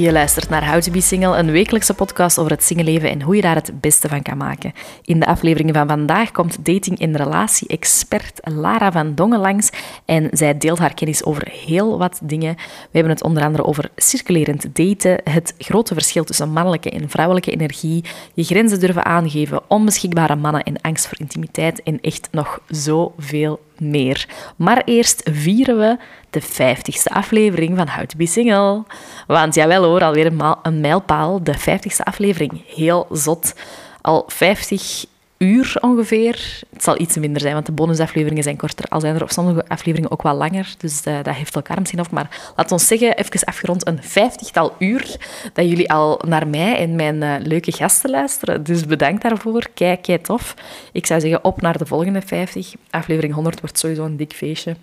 Je luistert naar How to Be Single, een wekelijkse podcast over het singleleven en hoe je daar het beste van kan maken. In de aflevering van vandaag komt dating- en relatie-expert Lara van Dongen langs en zij deelt haar kennis over heel wat dingen. We hebben het onder andere over circulerend daten, het grote verschil tussen mannelijke en vrouwelijke energie, je grenzen durven aangeven, onbeschikbare mannen en angst voor intimiteit en echt nog zoveel meer. Maar eerst vieren we de 50ste aflevering van How to Be Single. Want jawel hoor, alweer een, mijlpaal, de 50ste aflevering. Heel zot. Al 50 uur ongeveer. Het zal iets minder zijn, want de bonusafleveringen zijn korter. Al zijn er op sommige afleveringen ook wel langer. Dus uh, dat heeft elkaar misschien af. Maar laat ons zeggen, even afgerond, een vijftigtal uur dat jullie al naar mij en mijn uh, leuke gasten luisteren. Dus bedankt daarvoor. Kijk, kijk tof. Ik zou zeggen, op naar de volgende 50. Aflevering 100 wordt sowieso een dik feestje.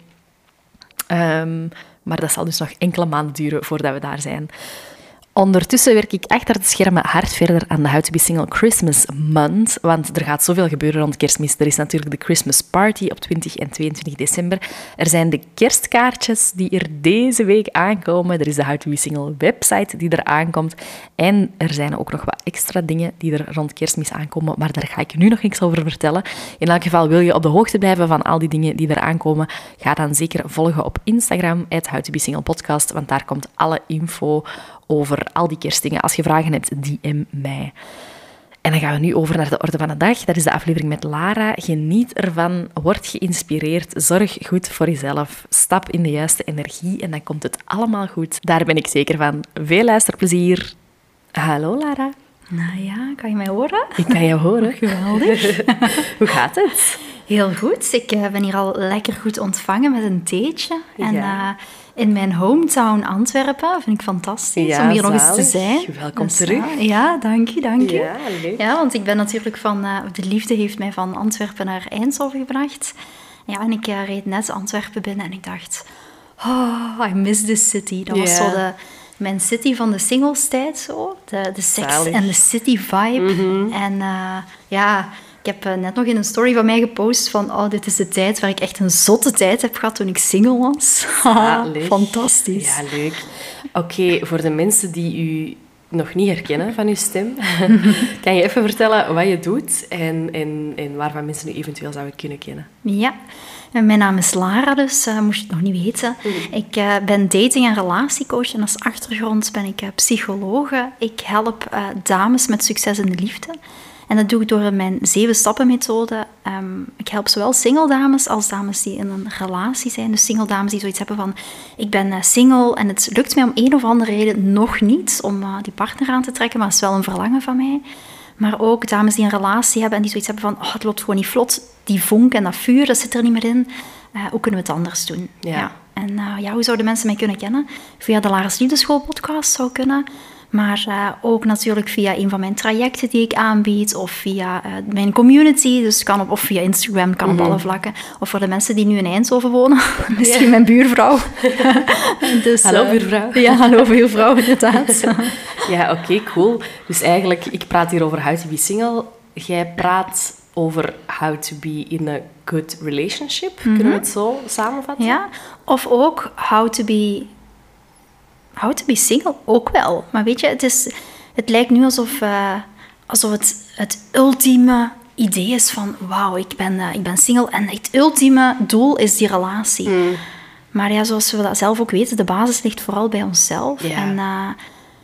Um, maar dat zal dus nog enkele maanden duren voordat we daar zijn. Ondertussen werk ik achter de schermen hard verder aan de How Single Christmas Month, want er gaat zoveel gebeuren rond kerstmis. Er is natuurlijk de Christmas Party op 20 en 22 december. Er zijn de kerstkaartjes die er deze week aankomen. Er is de How Single website die er aankomt. En er zijn ook nog wat extra dingen die er rond kerstmis aankomen, maar daar ga ik nu nog niks over vertellen. In elk geval wil je op de hoogte blijven van al die dingen die er aankomen, ga dan zeker volgen op Instagram, het to podcast, want daar komt alle info over al die kerstdingen. Als je vragen hebt, DM mij. En dan gaan we nu over naar de orde van de dag. Dat is de aflevering met Lara. Geniet ervan, word geïnspireerd, zorg goed voor jezelf, stap in de juiste energie en dan komt het allemaal goed. Daar ben ik zeker van. Veel luisterplezier. Hallo Lara. Nou ja, kan je mij horen? Ik kan je horen. Geweldig. Hoe gaat het? Heel goed. Ik uh, ben hier al lekker goed ontvangen met een theetje. En uh, in mijn hometown Antwerpen vind ik fantastisch ja, om hier zalig. nog eens te zijn. Welkom Dus, terug. ja, dank je, dank je. Ja, leuk. Ja, want ik ben natuurlijk van... de liefde heeft mij van Antwerpen naar Eindhoven gebracht. Ja, en ik reed net Antwerpen binnen en ik dacht... Oh, I miss this city. Dat was zo de mijn city van de singles tijd zo. De, de sex Zalig. en de city vibe. En uh, ja, ik heb uh, net nog in een story van mij gepost van oh, dit is de tijd waar ik echt een zotte tijd heb gehad toen ik single was. Zalig. Fantastisch. Ja, leuk. Oké, voor de mensen die u nog niet herkennen van uw stem, kan je even vertellen wat je doet en, en, en waarvan mensen u eventueel zouden kunnen kennen? Ja, en mijn naam is Lara, dus uh, moest je het nog niet weten. Ik uh, ben dating- en relatiecoach en als achtergrond ben ik uh, psychologe. Ik help dames met succes in de liefde. En dat doe ik door mijn zeven stappen methode. Um, ik help zowel single dames als dames die in een relatie zijn. Dus single dames die zoiets hebben van, ik ben uh, single en het lukt mij om een of andere reden nog niet om uh, die partner aan te trekken, maar het is wel een verlangen van mij. Maar ook dames die een relatie hebben en die zoiets hebben van, oh, het loopt gewoon niet vlot. Die vonk en dat vuur, dat zit er niet meer in. Uh, hoe kunnen we het anders doen? Ja. ja. En ja, hoe zouden mensen mij kunnen kennen? Via de Lara's Liefdeschool podcast zou kunnen. Maar uh, ook natuurlijk via een van mijn trajecten die ik aanbied. Of via uh, mijn community. Dus kan op, of via Instagram, kan Mhm. op alle vlakken. Of voor de mensen die nu in Eindhoven wonen. Misschien mijn buurvrouw. dus, Hallo uh, buurvrouw. Ja, hallo buurvrouw, inderdaad. Ja, oké, cool. Dus eigenlijk, ik praat hier over how to be single. Jij praat over how to be in a good relationship. Kunnen we het zo samenvatten? ja, of ook how to be how to be single ook wel. Maar weet je, het, is, het lijkt nu alsof, uh, alsof het het ultieme idee is van... Wauw, ik, ben, uh, ik ben single en het ultieme doel is die relatie. Mm. Maar ja, zoals we dat zelf ook weten, de basis ligt vooral bij onszelf. En uh,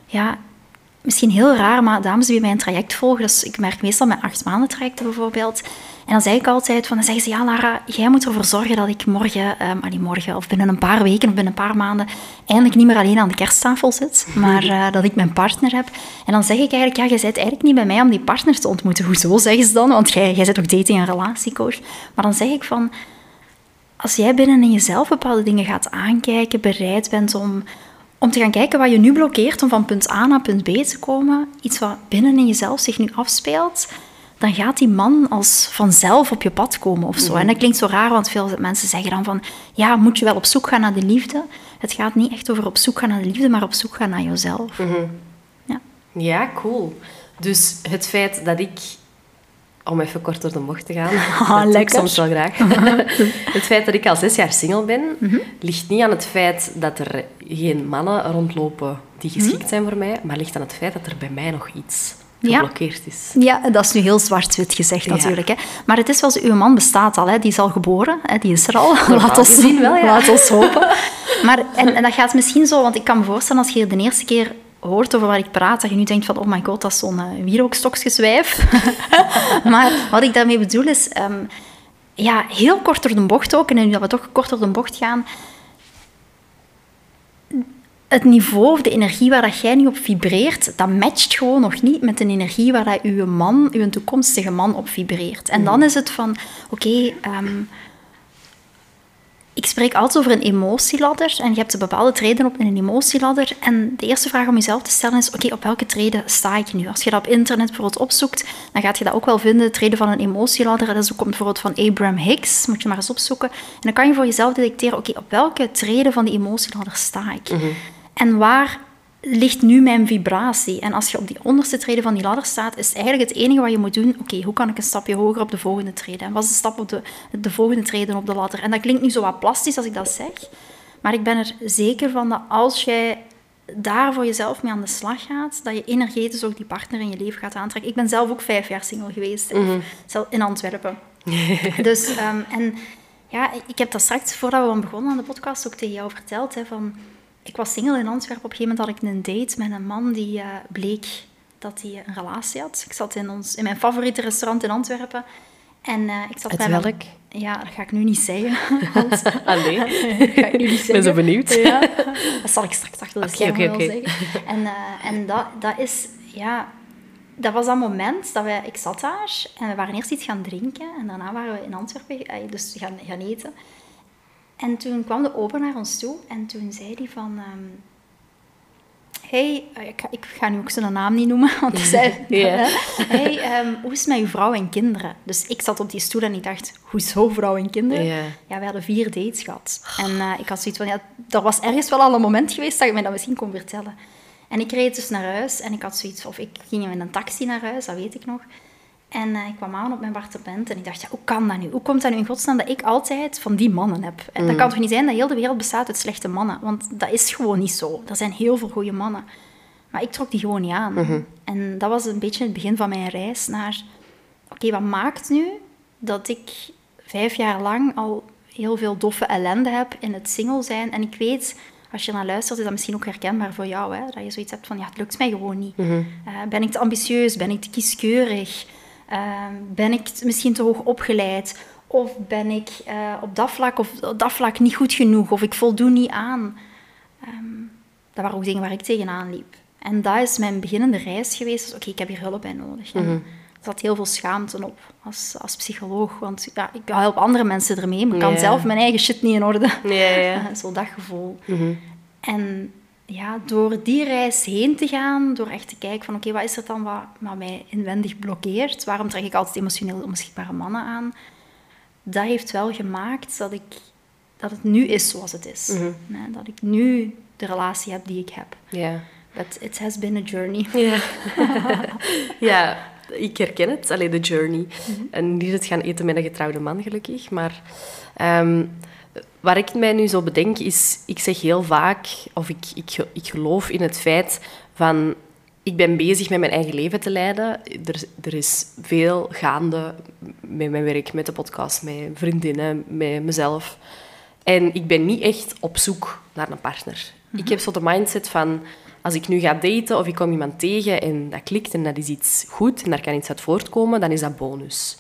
ja, misschien heel raar, maar dames die bij mij een traject volgen... Dus ik merk meestal mijn acht maanden trajecten bijvoorbeeld... En dan zeg ik altijd, van, dan zeggen ze, ja Lara, jij moet ervoor zorgen dat ik morgen, um, allee, morgen of binnen een paar weken of binnen een paar maanden eindelijk niet meer alleen aan de kersttafel zit, maar uh, dat ik mijn partner heb. En dan zeg ik eigenlijk, ja, jij bent eigenlijk niet bij mij om die partner te ontmoeten. Hoezo, zeggen ze dan? Want jij, jij bent ook dating- en relatiecoach. Maar dan zeg ik van, als jij binnen in jezelf bepaalde dingen gaat aankijken, bereid bent om, om te gaan kijken wat je nu blokkeert om van punt A naar punt B te komen, iets wat binnen in jezelf zich nu afspeelt dan gaat die man als vanzelf op je pad komen of zo. Mhm. En dat klinkt zo raar, want veel mensen zeggen dan van... Ja, moet je wel op zoek gaan naar de liefde? het gaat niet echt over op zoek gaan naar de liefde, maar op zoek gaan naar jezelf. Ja. Ja, cool. Dus het feit dat ik, om even kort door de bocht te gaan, Ah, dat ik lekker. soms wel graag. het feit dat ik al zes jaar single ben, ligt niet aan het feit dat er geen mannen rondlopen die geschikt zijn voor mij, maar ligt aan het feit dat er bij mij nog iets. Geblokkeerd is. Ja, dat is nu heel zwart-wit gezegd natuurlijk. Hè. Maar het is wel zo, uw man bestaat al, hè. die is al geboren, hè. die is er al. Gezien wel, ja. Laat ons hopen. Maar, en, en dat gaat misschien zo, want ik kan me voorstellen als je de eerste keer hoort over waar ik praat, dat je nu denkt van, oh my god, dat is zo'n uh, wierookstokjeswijf. maar wat ik daarmee bedoel is, ehm, ja, heel kort door de bocht ook, en nu dat we toch kort door de bocht gaan, het niveau of de energie waar dat jij nu op vibreert, dat matcht gewoon nog niet met de energie waar dat uw man, uw toekomstige man op vibreert. En dan is het van, oké, ehm, ik spreek altijd over een emotieladder en je hebt een bepaalde treden op een emotieladder. En de eerste vraag om jezelf te stellen is, oké, op welke treden sta ik nu? Als je dat op internet bijvoorbeeld opzoekt, dan gaat je dat ook wel vinden, de treden van een emotieladder. Dat is ook bijvoorbeeld van Abraham Hicks, moet je maar eens opzoeken. En dan kan je voor jezelf detecteren, oké, op welke treden van die emotieladder sta ik? En waar ligt nu mijn vibratie? En als je op die onderste treden van die ladder staat, is eigenlijk het enige wat je moet doen, oké, hoe kan ik een stapje hoger op de volgende treden? En wat is de stap op de, de volgende treden op de ladder? En dat klinkt nu zo wat plastisch als ik dat zeg, maar ik ben er zeker van dat als jij daar voor jezelf mee aan de slag gaat, dat je energetisch ook die partner in je leven gaat aantrekken. Ik ben zelf ook vijf jaar single geweest, zelf in Antwerpen. dus, ehm, en ja, ik heb dat straks, voordat we begonnen aan de podcast, ook tegen jou verteld, hè, van ik was single in Antwerpen. Op een gegeven moment had ik een date met een man die uh, bleek dat hij een relatie had. Ik zat in, ons, in mijn favoriete restaurant in Antwerpen. En uh, ik zat Uit bij welk? Mijn, ja, dat ga ik nu niet zeggen. Want, Allee. dat ga ik nu niet zeggen. ben zo benieuwd. Ja, dat zal ik straks achter de oké, wel zeggen. En, uh, en dat, dat is... Ja, dat was dat moment dat wij... Ik zat daar en we waren eerst iets gaan drinken. En daarna waren we in Antwerpen, dus gaan, gaan eten. En toen kwam de ober naar ons toe en toen zei hij van... Um, hey, ik ga, ik ga nu ook zijn naam niet noemen, want hij zei... Ja. hey, um, hoe is het met uw vrouw en kinderen? Dus ik zat op die stoel en ik dacht, hoezo vrouw en kinderen? Ja. ja, we hadden vier dates gehad. En uh, ik had zoiets van, ja, er was ergens wel al een moment geweest dat je mij dat misschien kon vertellen. En ik reed dus naar huis en ik had zoiets of ik ging met een taxi naar huis, dat weet ik nog. En uh, ik kwam aan op mijn appartement en ik dacht, ja, hoe kan dat nu? Hoe komt dat nu in godsnaam dat ik altijd van die mannen heb? En Mm. dat kan toch niet zijn dat heel de wereld bestaat uit slechte mannen? Want dat is gewoon niet zo. Er zijn heel veel goede mannen. Maar ik trok die gewoon niet aan. Mhm. En dat was een beetje het begin van mijn reis naar... Oké, wat maakt nu dat ik vijf jaar lang al heel veel doffe ellende heb in het single zijn? En ik weet, als je naar luistert, is dat misschien ook herkenbaar voor jou. Hè? Dat je zoiets hebt van, ja, het lukt mij gewoon niet. Mhm. Uh, ben ik te ambitieus? Ben ik te kieskeurig? Uh, ben ik misschien te hoog opgeleid? Of ben ik uh, op, dat vlak of op dat vlak niet goed genoeg? Of ik voldoen niet aan? Um, dat waren ook dingen waar ik tegenaan liep. En dat is mijn beginnende reis geweest. Dus, Oké, okay, ik heb hier hulp bij nodig. Mhm. er zat heel veel schaamte op als, als psycholoog. Want ja, ik help andere mensen ermee, maar ik kan zelf mijn eigen shit niet in orde. Ja, ja. Uh, Zo dat gevoel. Mhm. En ja, door die reis heen te gaan, door echt te kijken van oké, wat is er dan wat, wat mij inwendig blokkeert? Waarom trek ik altijd emotioneel onbeschikbare mannen aan? Dat heeft wel gemaakt dat, ik, dat het nu is zoals het is. Mhm. Nee, dat ik nu de relatie heb die ik heb. Ja. But it has been a journey. Ja. ja, ik herken het. Allee, de journey. En niet het gaan eten met een getrouwde man, gelukkig. Maar ehm, waar ik mij nu zo bedenk, is... Ik zeg heel vaak, of ik, ik, ik geloof in het feit van... Ik ben bezig met mijn eigen leven te leiden. Er, er is veel gaande met mijn werk, met de podcast, met vriendinnen, met mezelf. En ik ben niet echt op zoek naar een partner. Ik heb zo de mindset van als ik nu ga daten of ik kom iemand tegen en dat klikt en dat is iets goed en daar kan iets uit voortkomen, dan is dat bonus.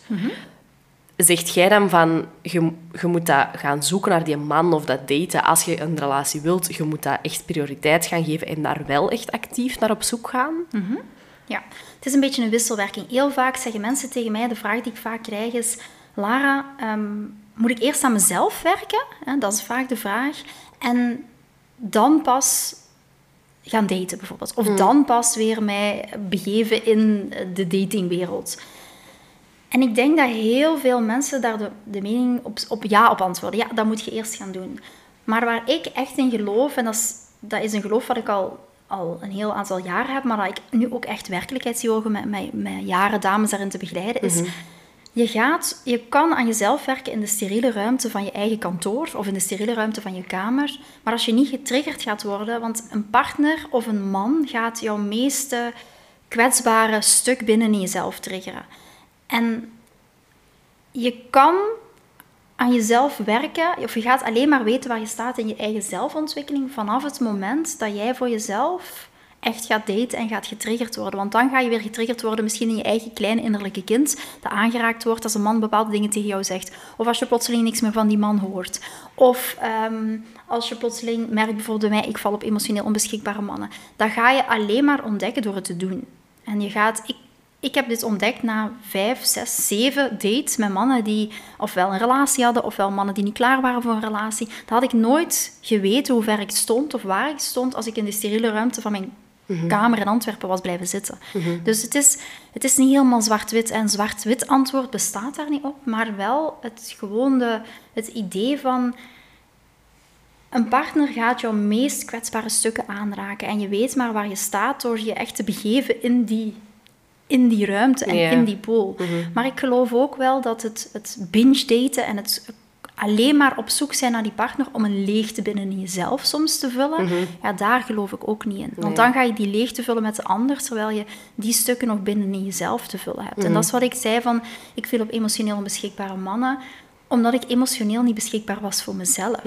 Zegt jij dan van, je, je moet dat gaan zoeken naar die man of dat daten als je een relatie wilt, je moet dat echt prioriteit gaan geven en daar wel echt actief naar op zoek gaan? Ja, het is een beetje een wisselwerking. Heel vaak zeggen mensen tegen mij, de vraag die ik vaak krijg is... Lara, ehm, moet ik eerst aan mezelf werken? Dat is vaak de vraag. En dan pas gaan daten bijvoorbeeld. Of dan pas weer mij begeven in de datingwereld. En ik denk dat heel veel mensen daar de, de mening op, op ja op antwoorden. Ja, dat moet je eerst gaan doen. Maar waar ik echt in geloof, en dat is, dat is een geloof wat ik al, al een heel aantal jaren heb, maar dat ik nu ook echt werkelijkheid zie mogen met, met, met jaren dames daarin te begeleiden, is... Je, gaat, je kan aan jezelf werken in de steriele ruimte van je eigen kantoor of in de steriele ruimte van je kamer. Maar als je niet getriggerd gaat worden, want een partner of een man gaat jouw meeste kwetsbare stuk binnen in jezelf triggeren. En je kan aan jezelf werken, of je gaat alleen maar weten waar je staat in je eigen zelfontwikkeling vanaf het moment dat jij voor jezelf echt gaat daten en gaat getriggerd worden. Want dan ga je weer getriggerd worden, misschien in je eigen kleine innerlijke kind, dat aangeraakt wordt als een man bepaalde dingen tegen jou zegt. Of als je plotseling niks meer van die man hoort. Of ehm, als je plotseling merkt, bijvoorbeeld bij mij, ik val op emotioneel onbeschikbare mannen. Dat ga je alleen maar ontdekken door het te doen. En je gaat, ik, ik heb dit ontdekt na vijf, zes, zeven dates met mannen die ofwel een relatie hadden, ofwel mannen die niet klaar waren voor een relatie. Dat had ik nooit geweten hoe ver ik stond of waar ik stond als ik in de steriele ruimte van mijn Mhm. kamer in Antwerpen was blijven zitten. Mhm. Dus het is, het is niet helemaal zwart-wit. En zwart-wit antwoord bestaat daar niet op, maar wel het gewone, het idee van... Een partner gaat jouw meest kwetsbare stukken aanraken. En je weet maar waar je staat door je echt te begeven in die, in die ruimte en in die pool. Mhm. Maar ik geloof ook wel dat het, het binge daten en het alleen maar op zoek zijn naar die partner om een leegte binnen jezelf soms te vullen, mhm. ja, daar geloof ik ook niet in. Want dan ga je die leegte vullen met de ander, terwijl je die stukken nog binnen in jezelf te vullen hebt. En mhm. dat is wat ik zei van, ik viel op emotioneel onbeschikbare mannen, omdat ik emotioneel niet beschikbaar was voor mezelf.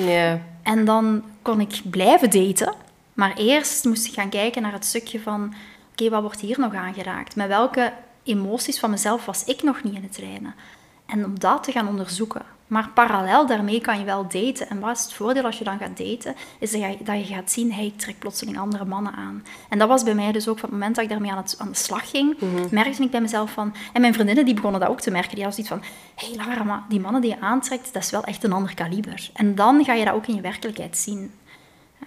En dan kon ik blijven daten, maar eerst moest ik gaan kijken naar het stukje van, oké, wat wordt hier nog aangeraakt? Met welke emoties van mezelf was ik nog niet in het reinen? En om dat te gaan onderzoeken. Maar parallel daarmee kan je wel daten. En wat is het voordeel als je dan gaat daten? Is dat je, dat je gaat zien, hey, ik trek plotseling andere mannen aan. En dat was bij mij dus ook van het moment dat ik daarmee aan, het, aan de slag ging, mm merkte ik bij mezelf van... En mijn vriendinnen die begonnen dat ook te merken. Die hadden zoiets van, hey Lara, maar die mannen die je aantrekt, dat is wel echt een ander kaliber. En dan ga je dat ook in je werkelijkheid zien.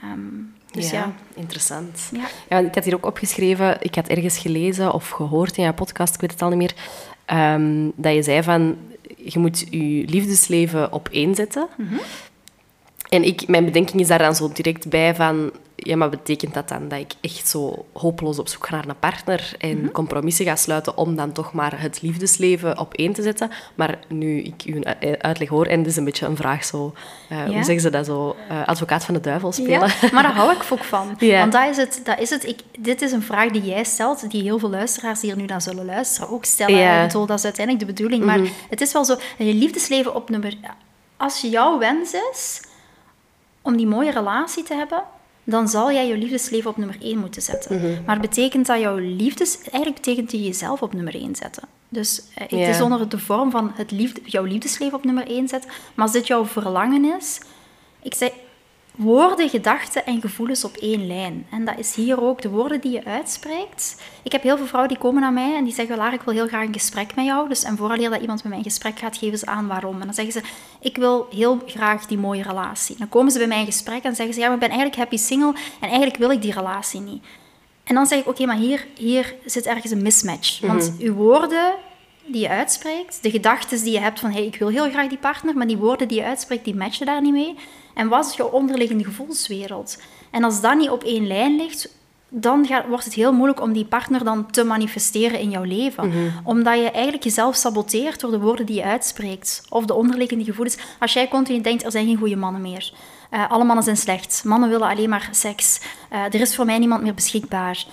Ehm, dus ja, interessant. Ja. ja. ik had hier ook opgeschreven, ik had ergens gelezen of gehoord in jouw podcast, ik weet het al niet meer, ehm, dat je zei van je moet je liefdesleven op één zetten. Mhm. En ik, mijn bedenking is daar dan zo direct bij van... Ja, maar betekent dat dan dat ik echt zo hopeloos op zoek ga naar een partner en mhm. compromissen ga sluiten om dan toch maar het liefdesleven op één te zetten? Maar nu ik uw uitleg hoor, en dit is een beetje een vraag zo... Uh, Hoe zeggen ze dat zo? Uh, advocaat van de duivel spelen. Ja, maar daar hou ik ook van. Want dat is het. Dat is het ik, dit is een vraag die jij stelt, die heel veel luisteraars die hier nu naar zullen luisteren ook stellen. Ja. Ik bedoel, dat is uiteindelijk de bedoeling. Maar mhm. het is wel zo, je liefdesleven op nummer... Als jouw wens is om die mooie relatie te hebben, dan zal jij je liefdesleven op nummer 1 moeten zetten. Mhm. Maar betekent dat jouw liefdes... Eigenlijk betekent je jezelf op nummer 1 zetten. Dus uh, het is onder de vorm van het liefde, jouw liefdesleven op nummer 1 zetten. Maar als dit jouw verlangen is... Ik zeg, woorden, gedachten en gevoelens op één lijn. En dat is hier ook de woorden die je uitspreekt. Ik heb heel veel vrouwen die komen naar mij en die zeggen, Lara, ik wil heel graag een gesprek met jou. Dus, en vooraleer dat iemand met mij een gesprek gaat, geven ze aan waarom. En dan zeggen ze, ik wil heel graag die mooie relatie. Dan komen ze bij mij in gesprek en zeggen ze, ja, maar ik ben eigenlijk happy single en eigenlijk wil ik die relatie niet. En dan zeg ik, oké, maar hier, hier zit ergens een mismatch. Want mhm. uw woorden die je uitspreekt, de gedachten die je hebt van, hey, ik wil heel graag die partner, maar die woorden die je uitspreekt, die matchen daar niet mee. En wat is jouw onderliggende gevoelswereld? En als dat niet op één lijn ligt, dan gaat, wordt het heel moeilijk om die partner dan te manifesteren in jouw leven. Mhm. Omdat je eigenlijk jezelf saboteert door de woorden die je uitspreekt. Of de onderliggende gevoelens. Als jij continu denkt, er zijn geen goede mannen meer. Uh, alle mannen zijn slecht. Mannen willen alleen maar seks. Uh, er is voor mij niemand meer beschikbaar.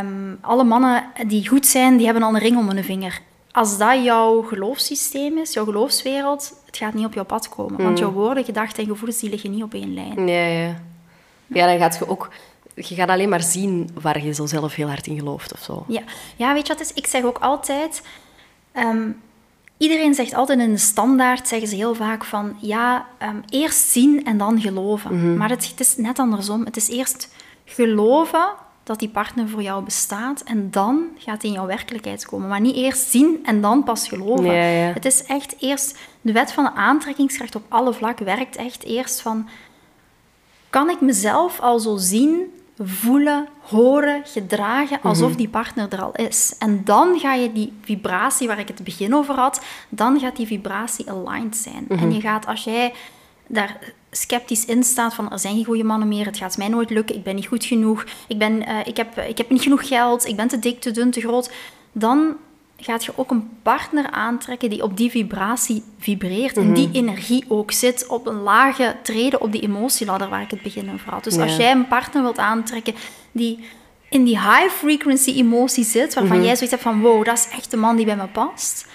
Um, alle mannen die goed zijn, die hebben al een ring om hun vinger als dat jouw geloofssysteem is, jouw geloofswereld, het gaat niet op jouw pad komen. Want mm. jouw woorden, gedachten en gevoelens die liggen niet op één lijn. Ja, ja. ja dan gaat je ook... Je gaat alleen maar zien waar je zo zelf heel hard in gelooft of zo. Ja, ja weet je wat is? Ik zeg ook altijd... Ehm, iedereen zegt altijd in de standaard, zeggen ze heel vaak van... Ja, ehm, eerst zien en dan geloven. Mhm. Maar het, het is net andersom. Het is eerst geloven dat die partner voor jou bestaat en dan gaat hij in jouw werkelijkheid komen. Maar niet eerst zien en dan pas geloven. Het is echt eerst... De wet van de aantrekkingskracht op alle vlakken werkt echt eerst van... Kan ik mezelf al zo zien, voelen, horen, gedragen, alsof mhm. die partner er al is? En dan ga je die vibratie waar ik het begin over had, dan gaat die vibratie aligned zijn. En mhm. je gaat, als jij daar sceptisch in staat van er zijn geen goede mannen meer, het gaat mij nooit lukken, ik ben niet goed genoeg, ik, ben, eh, ik, heb, ik heb niet genoeg geld, ik ben te dik, te dun, te groot, dan gaat je ook een partner aantrekken die op die vibratie vibreert en die energie ook zit op een lage treden op die emotieladder waar ik het begin over had. Dus als jij een partner wilt aantrekken die in die high frequency emotie zit, waarvan jij zoiets hebt van wow, dat is echt de man die bij me past,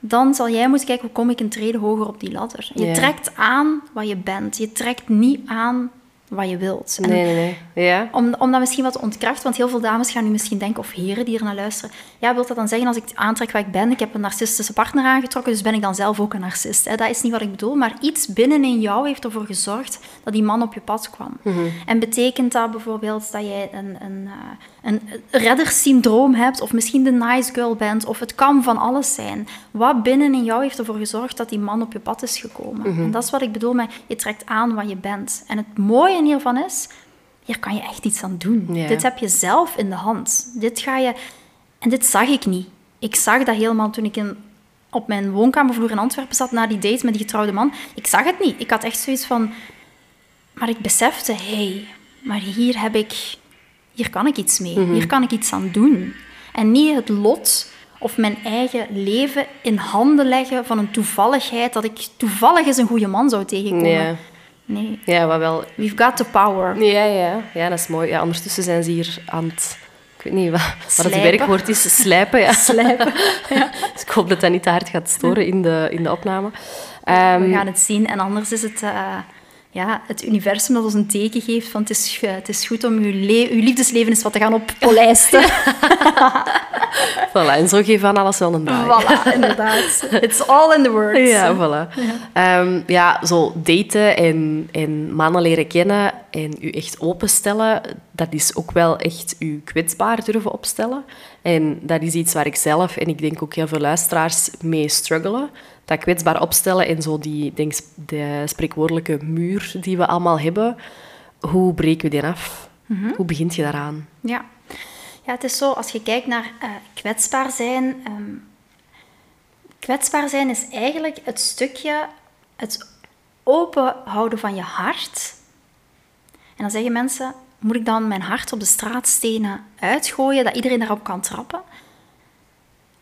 dan zal jij moeten kijken hoe kom ik een treden hoger op die ladder. Je trekt aan wat je bent. Je trekt niet aan wat je wilt. En nee, nee, nee. Ja. Om, om dat misschien wat te ontkrachten, want heel veel dames gaan nu misschien denken, of heren die er naar luisteren, ja, wilt dat dan zeggen als ik aantrek wat ik ben, ik heb een narcistische partner aangetrokken, dus ben ik dan zelf ook een narcist? Hè? Dat is niet wat ik bedoel, maar iets binnen in jou heeft ervoor gezorgd dat die man op je pad kwam. Mhm. En betekent dat bijvoorbeeld dat jij een, een, eh, een reddersyndroom hebt, of misschien de nice girl bent, of het kan van alles zijn. Wat binnen in jou heeft ervoor gezorgd dat die man op je pad is gekomen? Mhm. En dat is wat ik bedoel met je trekt aan wat je bent. En het mooie hiervan is, hier kan je echt iets aan doen. Dit heb je zelf in de hand. Dit ga je... En dit zag ik niet. Ik zag dat helemaal toen ik in, op mijn woonkamervloer in Antwerpen zat na die date met die getrouwde man. Ik zag het niet. Ik had echt zoiets van... Maar ik besefte, hé, hey, maar hier heb ik... Hier kan ik iets mee. Hier kan ik iets aan doen. En niet het lot of mijn eigen leven in handen leggen van een toevalligheid dat ik toevallig eens een goede man zou tegenkomen. Ja. Nee. Ja, wat wel... We've got the power. Ja, ja. ja, dat is mooi. Ja, ondertussen zijn ze hier aan het... Ik weet niet wat, wat het werkwoord is. Slijpen, ja. Slijpen. Dus ik hoop dat dat niet te hard gaat storen in de, in de opname. Ehm, We gaan het zien. En anders is het eh, ja, het universum dat ons een teken geeft van het is, het is goed om uw, uw liefdesleven eens wat te gaan oppolijsten. voilà, en zo we aan alles wel een draai. voilà, inderdaad. It's all in the words. Ja, voilà. Ja, ja zo daten en, en mannen leren kennen en u echt openstellen, dat is ook wel echt u kwetsbaar durven opstellen. En dat is iets waar ik zelf en ik denk ook heel veel luisteraars mee struggelen. Dat kwetsbaar opstellen en zo die denk, de spreekwoordelijke muur die we allemaal hebben, hoe breken we die af? Hoe begint je daaraan? Ja. ja, het is zo, als je kijkt naar eh, kwetsbaar zijn. ehm, kwetsbaar zijn is eigenlijk het stukje, het open houden van je hart. En dan zeggen mensen, moet ik dan mijn hart op de straatstenen uitgooien, dat iedereen daarop kan trappen?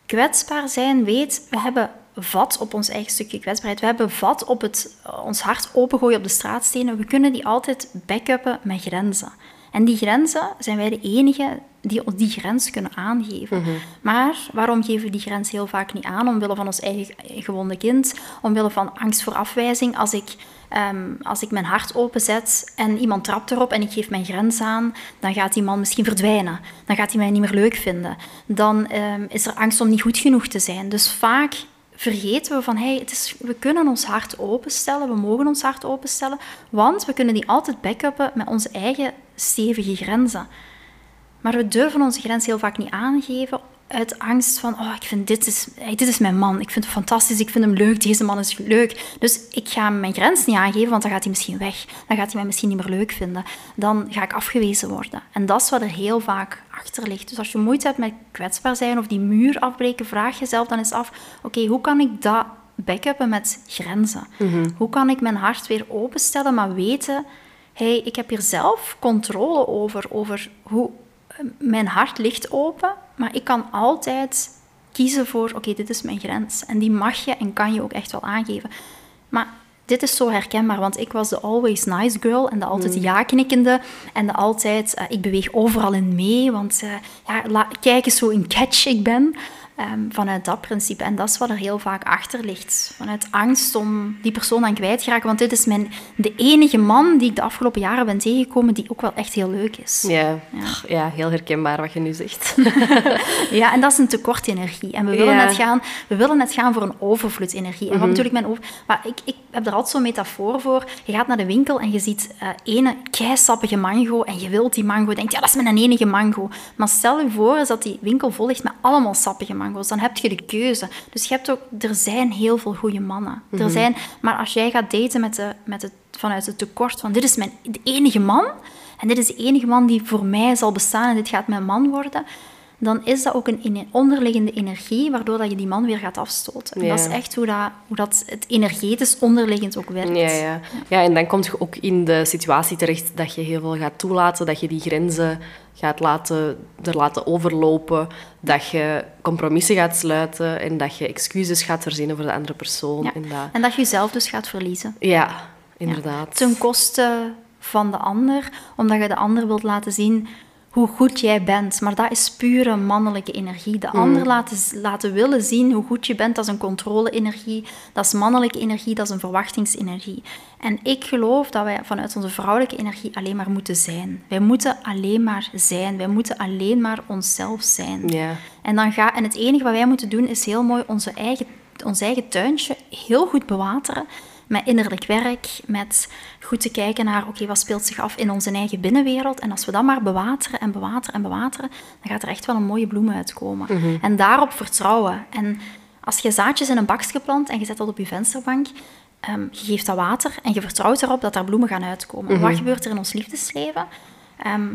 Kwetsbaar zijn weet, we hebben vat op ons eigen stukje kwetsbaarheid. We hebben vat op het, ons hart opengooien op de straatstenen. We kunnen die altijd backuppen met grenzen. En die grenzen zijn wij de enige die ons die grens kunnen aangeven. Maar waarom geven we die grens heel vaak niet aan? Omwille van ons eigen gewonde kind, omwille van angst voor afwijzing. Als ik, ehm, als ik mijn hart openzet en iemand trapt erop en ik geef mijn grens aan, dan gaat die man misschien verdwijnen. Dan gaat hij mij niet meer leuk vinden. Dan ehm, is er angst om niet goed genoeg te zijn. Dus vaak vergeten we van, hey, het is, we kunnen ons hart openstellen, we mogen ons hart openstellen, want we kunnen die altijd backuppen met onze eigen stevige grenzen. Maar we durven onze grens heel vaak niet aangeven uit angst van, oh, ik vind dit is, dit is mijn man, ik vind hem fantastisch, ik vind hem leuk, deze man is leuk. Dus ik ga mijn grens niet aangeven, want dan gaat hij misschien weg. Dan gaat hij mij misschien niet meer leuk vinden. Dan ga ik afgewezen worden. En dat is wat er heel vaak achter ligt. Dus als je moeite hebt met kwetsbaar zijn of die muur afbreken, vraag jezelf dan eens af, oké, hoe kan ik dat backuppen met grenzen? Hoe kan ik mijn hart weer openstellen, maar weten, hey, ik heb hier zelf controle over, over hoe mijn hart ligt open, maar ik kan altijd kiezen voor, oké, dit is mijn grens. En die mag je en kan je ook echt wel aangeven. Maar dit is zo herkenbaar, want ik was de always nice girl en de altijd ja-knikkende en de altijd, eh, ik beweeg overal in mee, want eh, ja, kijk eens hoe een catch ik ben. Ehm, vanuit dat principe. En dat is wat er heel vaak achter ligt. Vanuit angst om die persoon aan kwijt te raken. Want dit is mijn, de enige man die ik de afgelopen jaren ben tegengekomen die ook wel echt heel leuk is. Ja, ja. heel herkenbaar wat je nu zegt. Ja, en dat is een tekort energie. En we willen, Ja. net, gaan, we willen net gaan voor een overvloed energie. En Mhm. wat bedoel ik met over... Maar ik, ik heb er altijd zo'n metafoor voor. Je gaat naar de winkel en je ziet eh ene keisappige mango en je wilt die mango. Je denkt, ja, dat is mijn enige mango. Maar stel je voor eens dat die winkel vol ligt met allemaal sappige Dan heb je de keuze. Dus je hebt ook... Er zijn heel veel goede mannen. Mhm. Er zijn, maar als jij gaat daten met de, met het, vanuit het tekort van... Dit is mijn de enige man... En dit is de enige man die voor mij zal bestaan en dit gaat mijn man worden dan is dat ook een onderliggende energie, waardoor dat je die man weer gaat afstoten. En Ja. dat is echt hoe dat, hoe dat het energetisch onderliggend ook werkt. Ja, ja. ja, en dan kom je ook in de situatie terecht dat je heel veel gaat toelaten, dat je die grenzen gaat laten, er laten overlopen, dat je compromissen gaat sluiten en dat je excuses gaat verzinnen voor de andere persoon. Ja. En dat, En dat je jezelf dus gaat verliezen. ja, inderdaad. Ten koste van de ander, omdat je de ander wilt laten zien hoe goed jij bent. Maar dat is pure mannelijke energie. De ander laten, laten willen zien hoe goed je bent, dat is een controle-energie. Dat is mannelijke energie, dat is een verwachtingsenergie. En ik geloof dat wij vanuit onze vrouwelijke energie alleen maar moeten zijn. Wij moeten alleen maar zijn. Wij moeten alleen maar onszelf zijn. En, dan ga, en het enige wat wij moeten doen is heel mooi onze eigen, ons eigen tuintje heel goed bewateren. Met innerlijk werk, met goed te kijken naar oké, wat speelt zich af in onze eigen binnenwereld. En als we dat maar bewateren en bewateren en bewateren, dan gaat er echt wel een mooie bloem uitkomen. En daarop vertrouwen. En als je zaadjes in een bakje plant en je zet dat op je vensterbank, ehm, je geeft dat water en je vertrouwt erop dat daar bloemen gaan uitkomen. En Wat gebeurt er in ons liefdesleven? Ehm,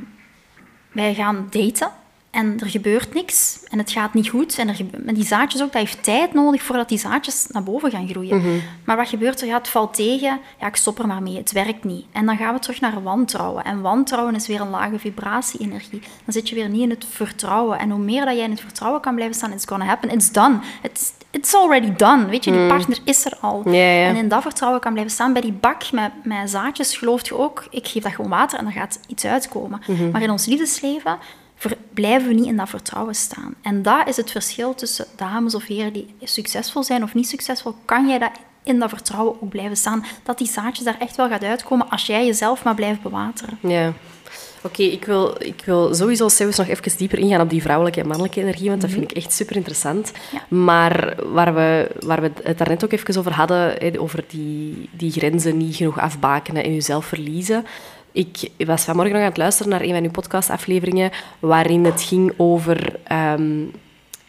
wij gaan daten en er gebeurt niks en het gaat niet goed. En er die zaadjes ook, dat heeft tijd nodig voordat die zaadjes naar boven gaan groeien. Maar wat gebeurt er? Ja, het valt tegen. Ja, ik stop er maar mee. Het werkt niet. En dan gaan we terug naar wantrouwen. En wantrouwen is weer een lage vibratie-energie. Dan zit je weer niet in het vertrouwen. En hoe meer dat jij in het vertrouwen kan blijven staan, it's gonna happen. It's done. It's, it's already done. Weet je, die partner is er al. En in dat vertrouwen kan blijven staan. Bij die bak met, met zaadjes gelooft je ook, ik geef dat gewoon water en dan gaat iets uitkomen. Mhm. Maar in ons liefdesleven blijven we niet in dat vertrouwen staan. En dat is het verschil tussen dames of heren die succesvol zijn of niet succesvol. Kan jij dat in dat vertrouwen ook blijven staan? Dat die zaadjes daar echt wel gaat uitkomen als jij jezelf maar blijft bewateren. Ja. Oké, ik, wil, ik wil sowieso zelfs nog even dieper ingaan op die vrouwelijke en mannelijke energie, want dat vind ik echt super interessant. Ja. Maar waar we, waar we het daarnet ook even over hadden, over die, die grenzen niet genoeg afbakenen en jezelf verliezen. Ik was vanmorgen nog aan het luisteren naar een van uw podcastafleveringen, waarin het ging over ehm,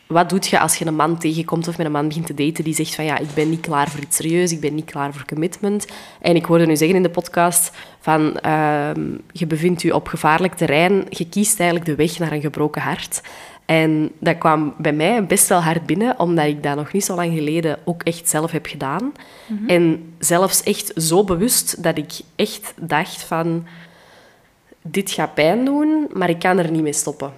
wat doet je als je een man tegenkomt of met een man begint te daten die zegt van ja, ik ben niet klaar voor iets serieus, ik ben niet klaar voor commitment. En ik hoorde nu zeggen in de podcast van ehm, je bevindt je op gevaarlijk terrein, je kiest eigenlijk de weg naar een gebroken hart. En dat kwam bij mij best wel hard binnen, omdat ik dat nog niet zo lang geleden ook echt zelf heb gedaan. En zelfs echt zo bewust dat ik echt dacht van... Dit gaat pijn doen, maar ik kan er niet mee stoppen.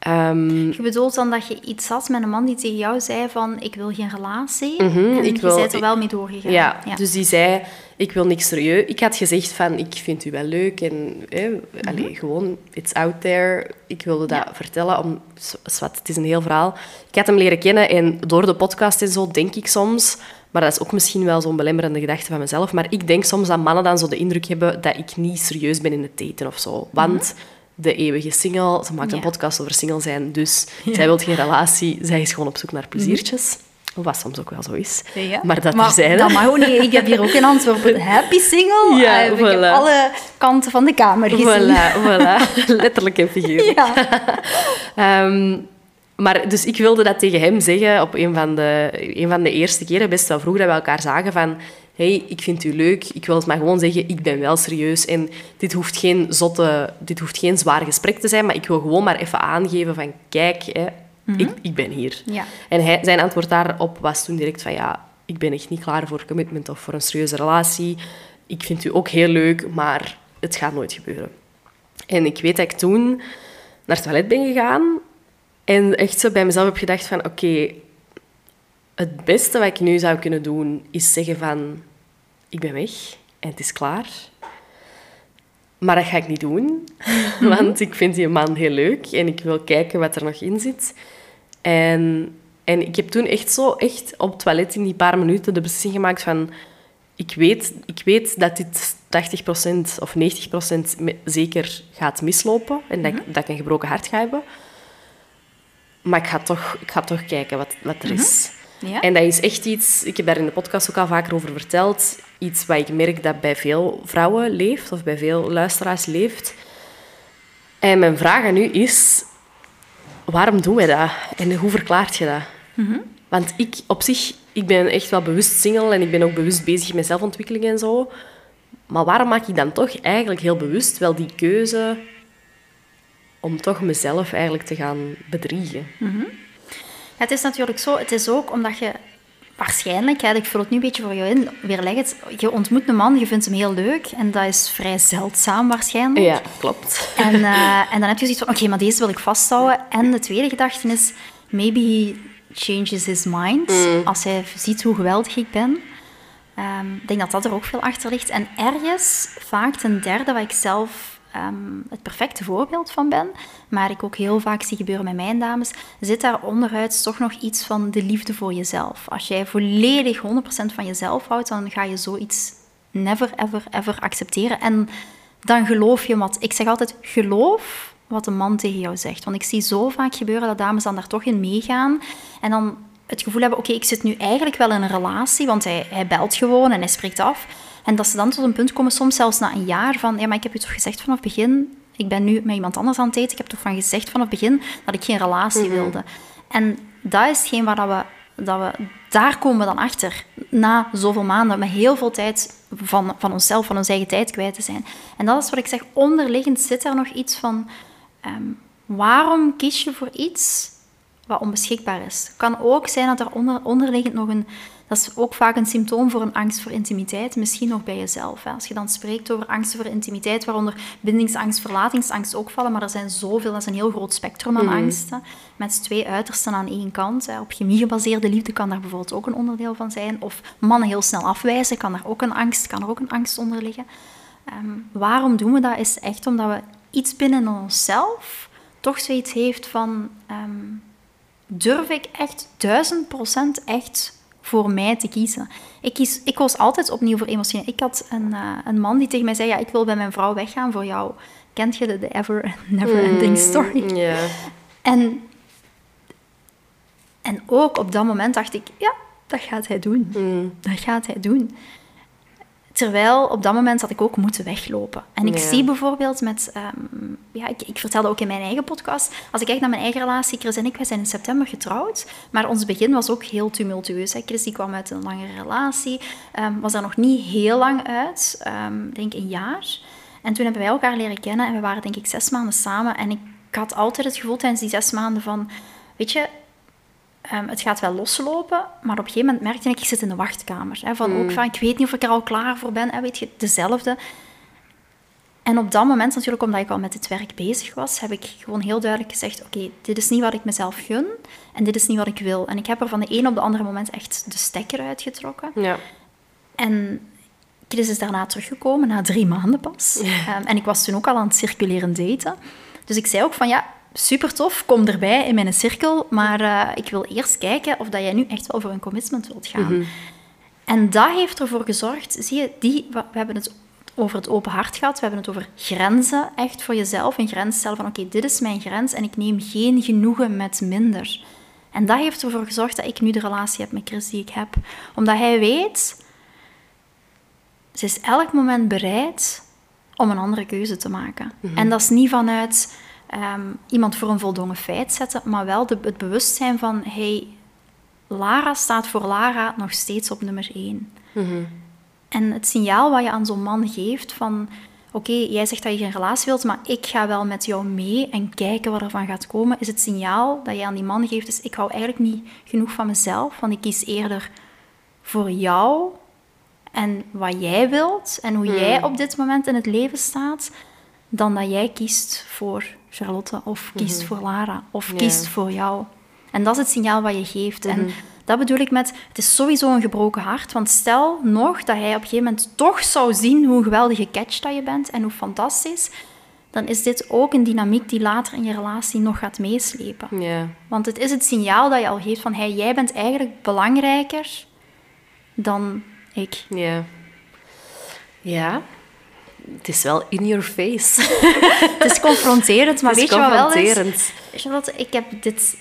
Ehm, Je bedoelt dan dat je iets had met een man die tegen jou zei van ik wil geen relatie. Mhm, en ik je wil- bent er wel mee doorgegaan. Ja, dus die zei, ik wil niks serieus. Ik had gezegd van, ik vind u wel leuk en hè, allee, gewoon, it's out there. Ik wilde dat Mhm. Ja. vertellen, om, zwart, het is een heel verhaal. Ik had hem leren kennen en door de podcast en zo denk ik soms, maar dat is ook misschien wel zo'n belemmerende gedachte van mezelf, maar ik denk soms dat mannen dan zo de indruk hebben dat ik niet serieus ben in het daten of zo. Want de eeuwige single, ze maakt een Mhm. Podcast over single zijn, dus zij wil geen relatie, zij is gewoon op zoek naar pleziertjes. Wat soms ook wel zo is. Mhm. Ja. Maar dat maar terzijde. dat mag ook niet. Ik heb hier ook in Antwerpen happy single. Ja, Eh, Ik heb alle kanten van de kamer gezien. Voilà, voilà. Letterlijk en figuurlijk. Ja. Ehm, maar dus ik wilde dat tegen hem zeggen op een van de, een van de eerste keren, best wel vroeg, dat we elkaar zagen van hey, ik vind u leuk, ik wil het maar gewoon zeggen, ik ben wel serieus en dit hoeft geen zotte, dit hoeft geen zwaar gesprek te zijn, maar ik wil gewoon maar even aangeven van kijk, hè, ik, ik ben hier. Ja. En hij, zijn antwoord daarop was toen direct van ja, ik ben echt niet klaar voor commitment of voor een serieuze relatie. Ik vind u ook heel leuk, maar het gaat nooit gebeuren. En ik weet dat ik toen naar het toilet ben gegaan en echt zo bij mezelf heb gedacht van oké, het beste wat ik nu zou kunnen doen is zeggen van ik ben weg en het is klaar. Maar dat ga ik niet doen, want ik vind die man heel leuk en ik wil kijken wat er nog in zit. En, en ik heb toen echt zo, echt op het toilet in die paar minuten de beslissing gemaakt van... Ik weet, ik weet dat dit 80% of 90% me- zeker gaat mislopen en dat, ik, dat ik een gebroken hart ga hebben. Maar ik ga toch, ik ga toch kijken wat, wat er is. Ja. En dat is echt iets, ik heb daar in de podcast ook al vaker over verteld, iets wat ik merk dat bij veel vrouwen leeft, of bij veel luisteraars leeft. En mijn vraag aan u is, waarom doen wij dat? En hoe verklaart je dat? Want ik op zich, ik ben echt wel bewust single en ik ben ook bewust bezig met zelfontwikkeling en zo. Maar waarom maak ik dan toch eigenlijk heel bewust wel die keuze om toch mezelf eigenlijk te gaan bedriegen. Het is natuurlijk zo, het is ook omdat je waarschijnlijk, hè, ik vul het nu een beetje voor jou in, weerleg het, je ontmoet een man, je vindt hem heel leuk en dat is vrij zeldzaam waarschijnlijk. Ja, klopt. En, uh, en dan heb je zoiets van, oké, maar deze wil ik vasthouden. En de tweede gedachte is, maybe he changes his mind Mm. als hij ziet hoe geweldig ik ben. Ehm, ik denk dat dat er ook veel achter ligt. En ergens, vaak ten derde, waar ik zelf ehm, het perfecte voorbeeld van ben, maar ik ook heel vaak zie gebeuren met mijn dames, zit daar onderuit toch nog iets van de liefde voor jezelf. Als jij volledig 100% van jezelf houdt, dan ga je zoiets never, ever, ever accepteren. En dan geloof je wat... Ik zeg altijd, geloof wat een man tegen jou zegt. Want ik zie zo vaak gebeuren dat dames dan daar toch in meegaan en dan het gevoel hebben, oké, ik zit nu eigenlijk wel in een relatie, want hij, hij belt gewoon en hij spreekt af. En dat ze dan tot een punt komen, soms zelfs na een jaar, van, ja, maar ik heb je toch gezegd vanaf het begin, ik ben nu met iemand anders aan het daten, ik heb toch van gezegd vanaf het begin dat ik geen relatie wilde. En dat is hetgeen waar dat we, dat we, daar komen we dan achter, na zoveel maanden, met heel veel tijd van, van onszelf, van onze eigen tijd kwijt te zijn. En dat is wat ik zeg, onderliggend zit er nog iets van, ehm, waarom kies je voor iets wat onbeschikbaar is. Het kan ook zijn dat er onder, onderliggend nog een... Dat is ook vaak een symptoom voor een angst voor intimiteit, misschien nog bij jezelf. Hè. Als je dan spreekt over angst voor intimiteit, waaronder bindingsangst, verlatingsangst ook vallen, maar er zijn zoveel, dat is een heel groot spectrum aan angsten, met twee uitersten aan één kant. Hè. Op chemie gebaseerde liefde kan daar bijvoorbeeld ook een onderdeel van zijn. Of mannen heel snel afwijzen, kan daar ook een angst, kan er ook een angst onder liggen. Ehm, waarom doen we dat? Is echt omdat we iets binnen onszelf toch zoiets heeft van... ehm, durf ik echt duizend procent echt voor mij te kiezen. Ik, kies, ik koos altijd opnieuw voor emotioneel. Ik had een, uh, een man die tegen mij zei, ja, ik wil bij mijn vrouw weggaan voor jou. Kent je de, de ever never ending story? Ja. En, en ook op dat moment dacht ik, ja, dat gaat hij doen. Mm. Dat gaat hij doen. Terwijl op dat moment had ik ook moeten weglopen. En ik Ja. zie bijvoorbeeld met... ehm, ja, ik, ik vertelde ook in mijn eigen podcast... Als ik kijk naar mijn eigen relatie, Chris en ik, wij zijn in september getrouwd. Maar ons begin was ook heel tumultueus. Hè. Chris die kwam uit een langere relatie. ehm, was daar nog niet heel lang uit. Ik denk een jaar. En toen hebben wij elkaar leren kennen. En we waren denk ik zes maanden samen. En ik had altijd het gevoel tijdens die zes maanden van... Weet je, Ehm, het gaat wel loslopen, maar op een gegeven moment merkte ik, ik zit in de wachtkamer. Hè, van ook van, ik weet niet of ik er al klaar voor ben, hè, weet je, dezelfde. En op dat moment, natuurlijk omdat ik al met dit werk bezig was, heb ik gewoon heel duidelijk gezegd, oké, dit is niet wat ik mezelf gun en dit is niet wat ik wil. En ik heb er van de een op de andere moment echt de stekker uitgetrokken. Ja. En Chris is daarna teruggekomen, na drie maanden pas. Ehm, en ik was toen ook al aan het circuleren daten. Dus ik zei ook van, ja, super tof, kom erbij in mijn cirkel, maar eh, ik wil eerst kijken of dat jij nu echt wel voor een commitment wilt gaan. En dat heeft ervoor gezorgd, zie je, die, we we hebben het over het open hart gehad, we hebben het over grenzen, echt voor jezelf, een grens stellen van oké, dit is mijn grens en ik neem geen genoegen met minder. En dat heeft ervoor gezorgd dat ik nu de relatie heb met Chris die ik heb. Omdat hij weet, ze is elk moment bereid om een andere keuze te maken. En dat is niet vanuit ehm, iemand voor een voldongen feit zetten, maar wel de, het bewustzijn van, hey, Lara staat voor Lara nog steeds op nummer één. En het signaal wat je aan zo'n man geeft van... Oké, jij zegt dat je geen relatie wilt, maar ik ga wel met jou mee en kijken wat er van gaat komen, is het signaal dat je aan die man geeft, is ik hou eigenlijk niet genoeg van mezelf, want ik kies eerder voor jou en wat jij wilt en hoe jij op dit moment in het leven staat, dan dat jij kiest voor Charlotte of kiest voor Lara of kiest voor jou. En dat is het signaal wat je geeft. En dat bedoel ik met, het is sowieso een gebroken hart. Want stel nog dat hij op een gegeven moment toch zou zien hoe geweldige catch dat je bent en hoe fantastisch, dan is dit ook een dynamiek die later in je relatie nog gaat meeslepen. Want het is het signaal dat je al geeft van, hey, jij bent eigenlijk belangrijker dan ik. Ja. Ja. Het is wel in your face. Het is confronterend, maar Het is weet je wat wel is? confronterend. Charlotte, ik heb dit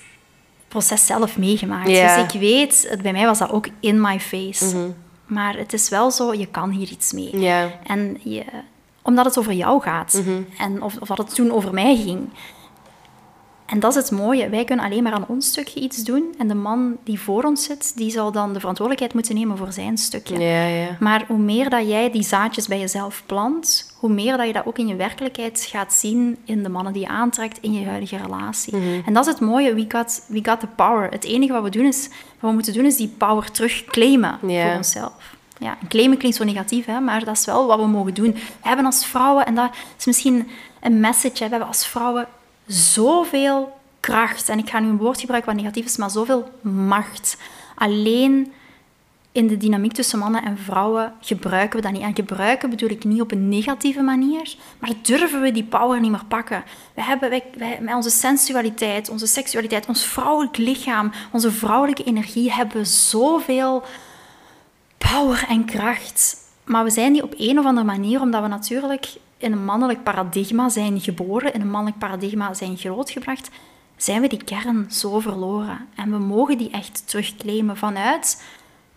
proces zelf meegemaakt. Dus ik weet, het, bij mij was dat ook in my face. Mhm. Maar het is wel zo, je kan hier iets mee. En je, omdat het over jou gaat. Mhm. En of, of dat het toen over mij ging. En dat is het mooie. Wij kunnen alleen maar aan ons stukje iets doen. En de man die voor ons zit, die zal dan de verantwoordelijkheid moeten nemen voor zijn stukje. Ja, ja. Maar hoe meer dat jij die zaadjes bij jezelf plant, hoe meer dat je dat ook in je werkelijkheid gaat zien in de mannen die je aantrekt in je huidige relatie. Mhm. En dat is het mooie. We got, we got the power. Het enige wat we, doen is, wat we moeten doen, is die power terugclaimen Ja. voor onszelf. Ja, en claimen klinkt zo negatief, hè, maar dat is wel wat we mogen doen. We hebben als vrouwen, en dat is misschien een message, hè, we hebben als vrouwen zoveel kracht. En ik ga nu een woord gebruiken wat negatief is, maar zoveel macht. Alleen in de dynamiek tussen mannen en vrouwen gebruiken we dat niet. En gebruiken bedoel ik niet op een negatieve manier, maar durven we die power niet meer pakken. We hebben wij, wij, met onze sensualiteit, onze seksualiteit, ons vrouwelijk lichaam, onze vrouwelijke energie, hebben we zoveel power en kracht. Maar we zijn die op een of andere manier, omdat we natuurlijk in een mannelijk paradigma zijn geboren, in een mannelijk paradigma zijn grootgebracht, zijn we die kern zo verloren. En we mogen die echt terugclaimen vanuit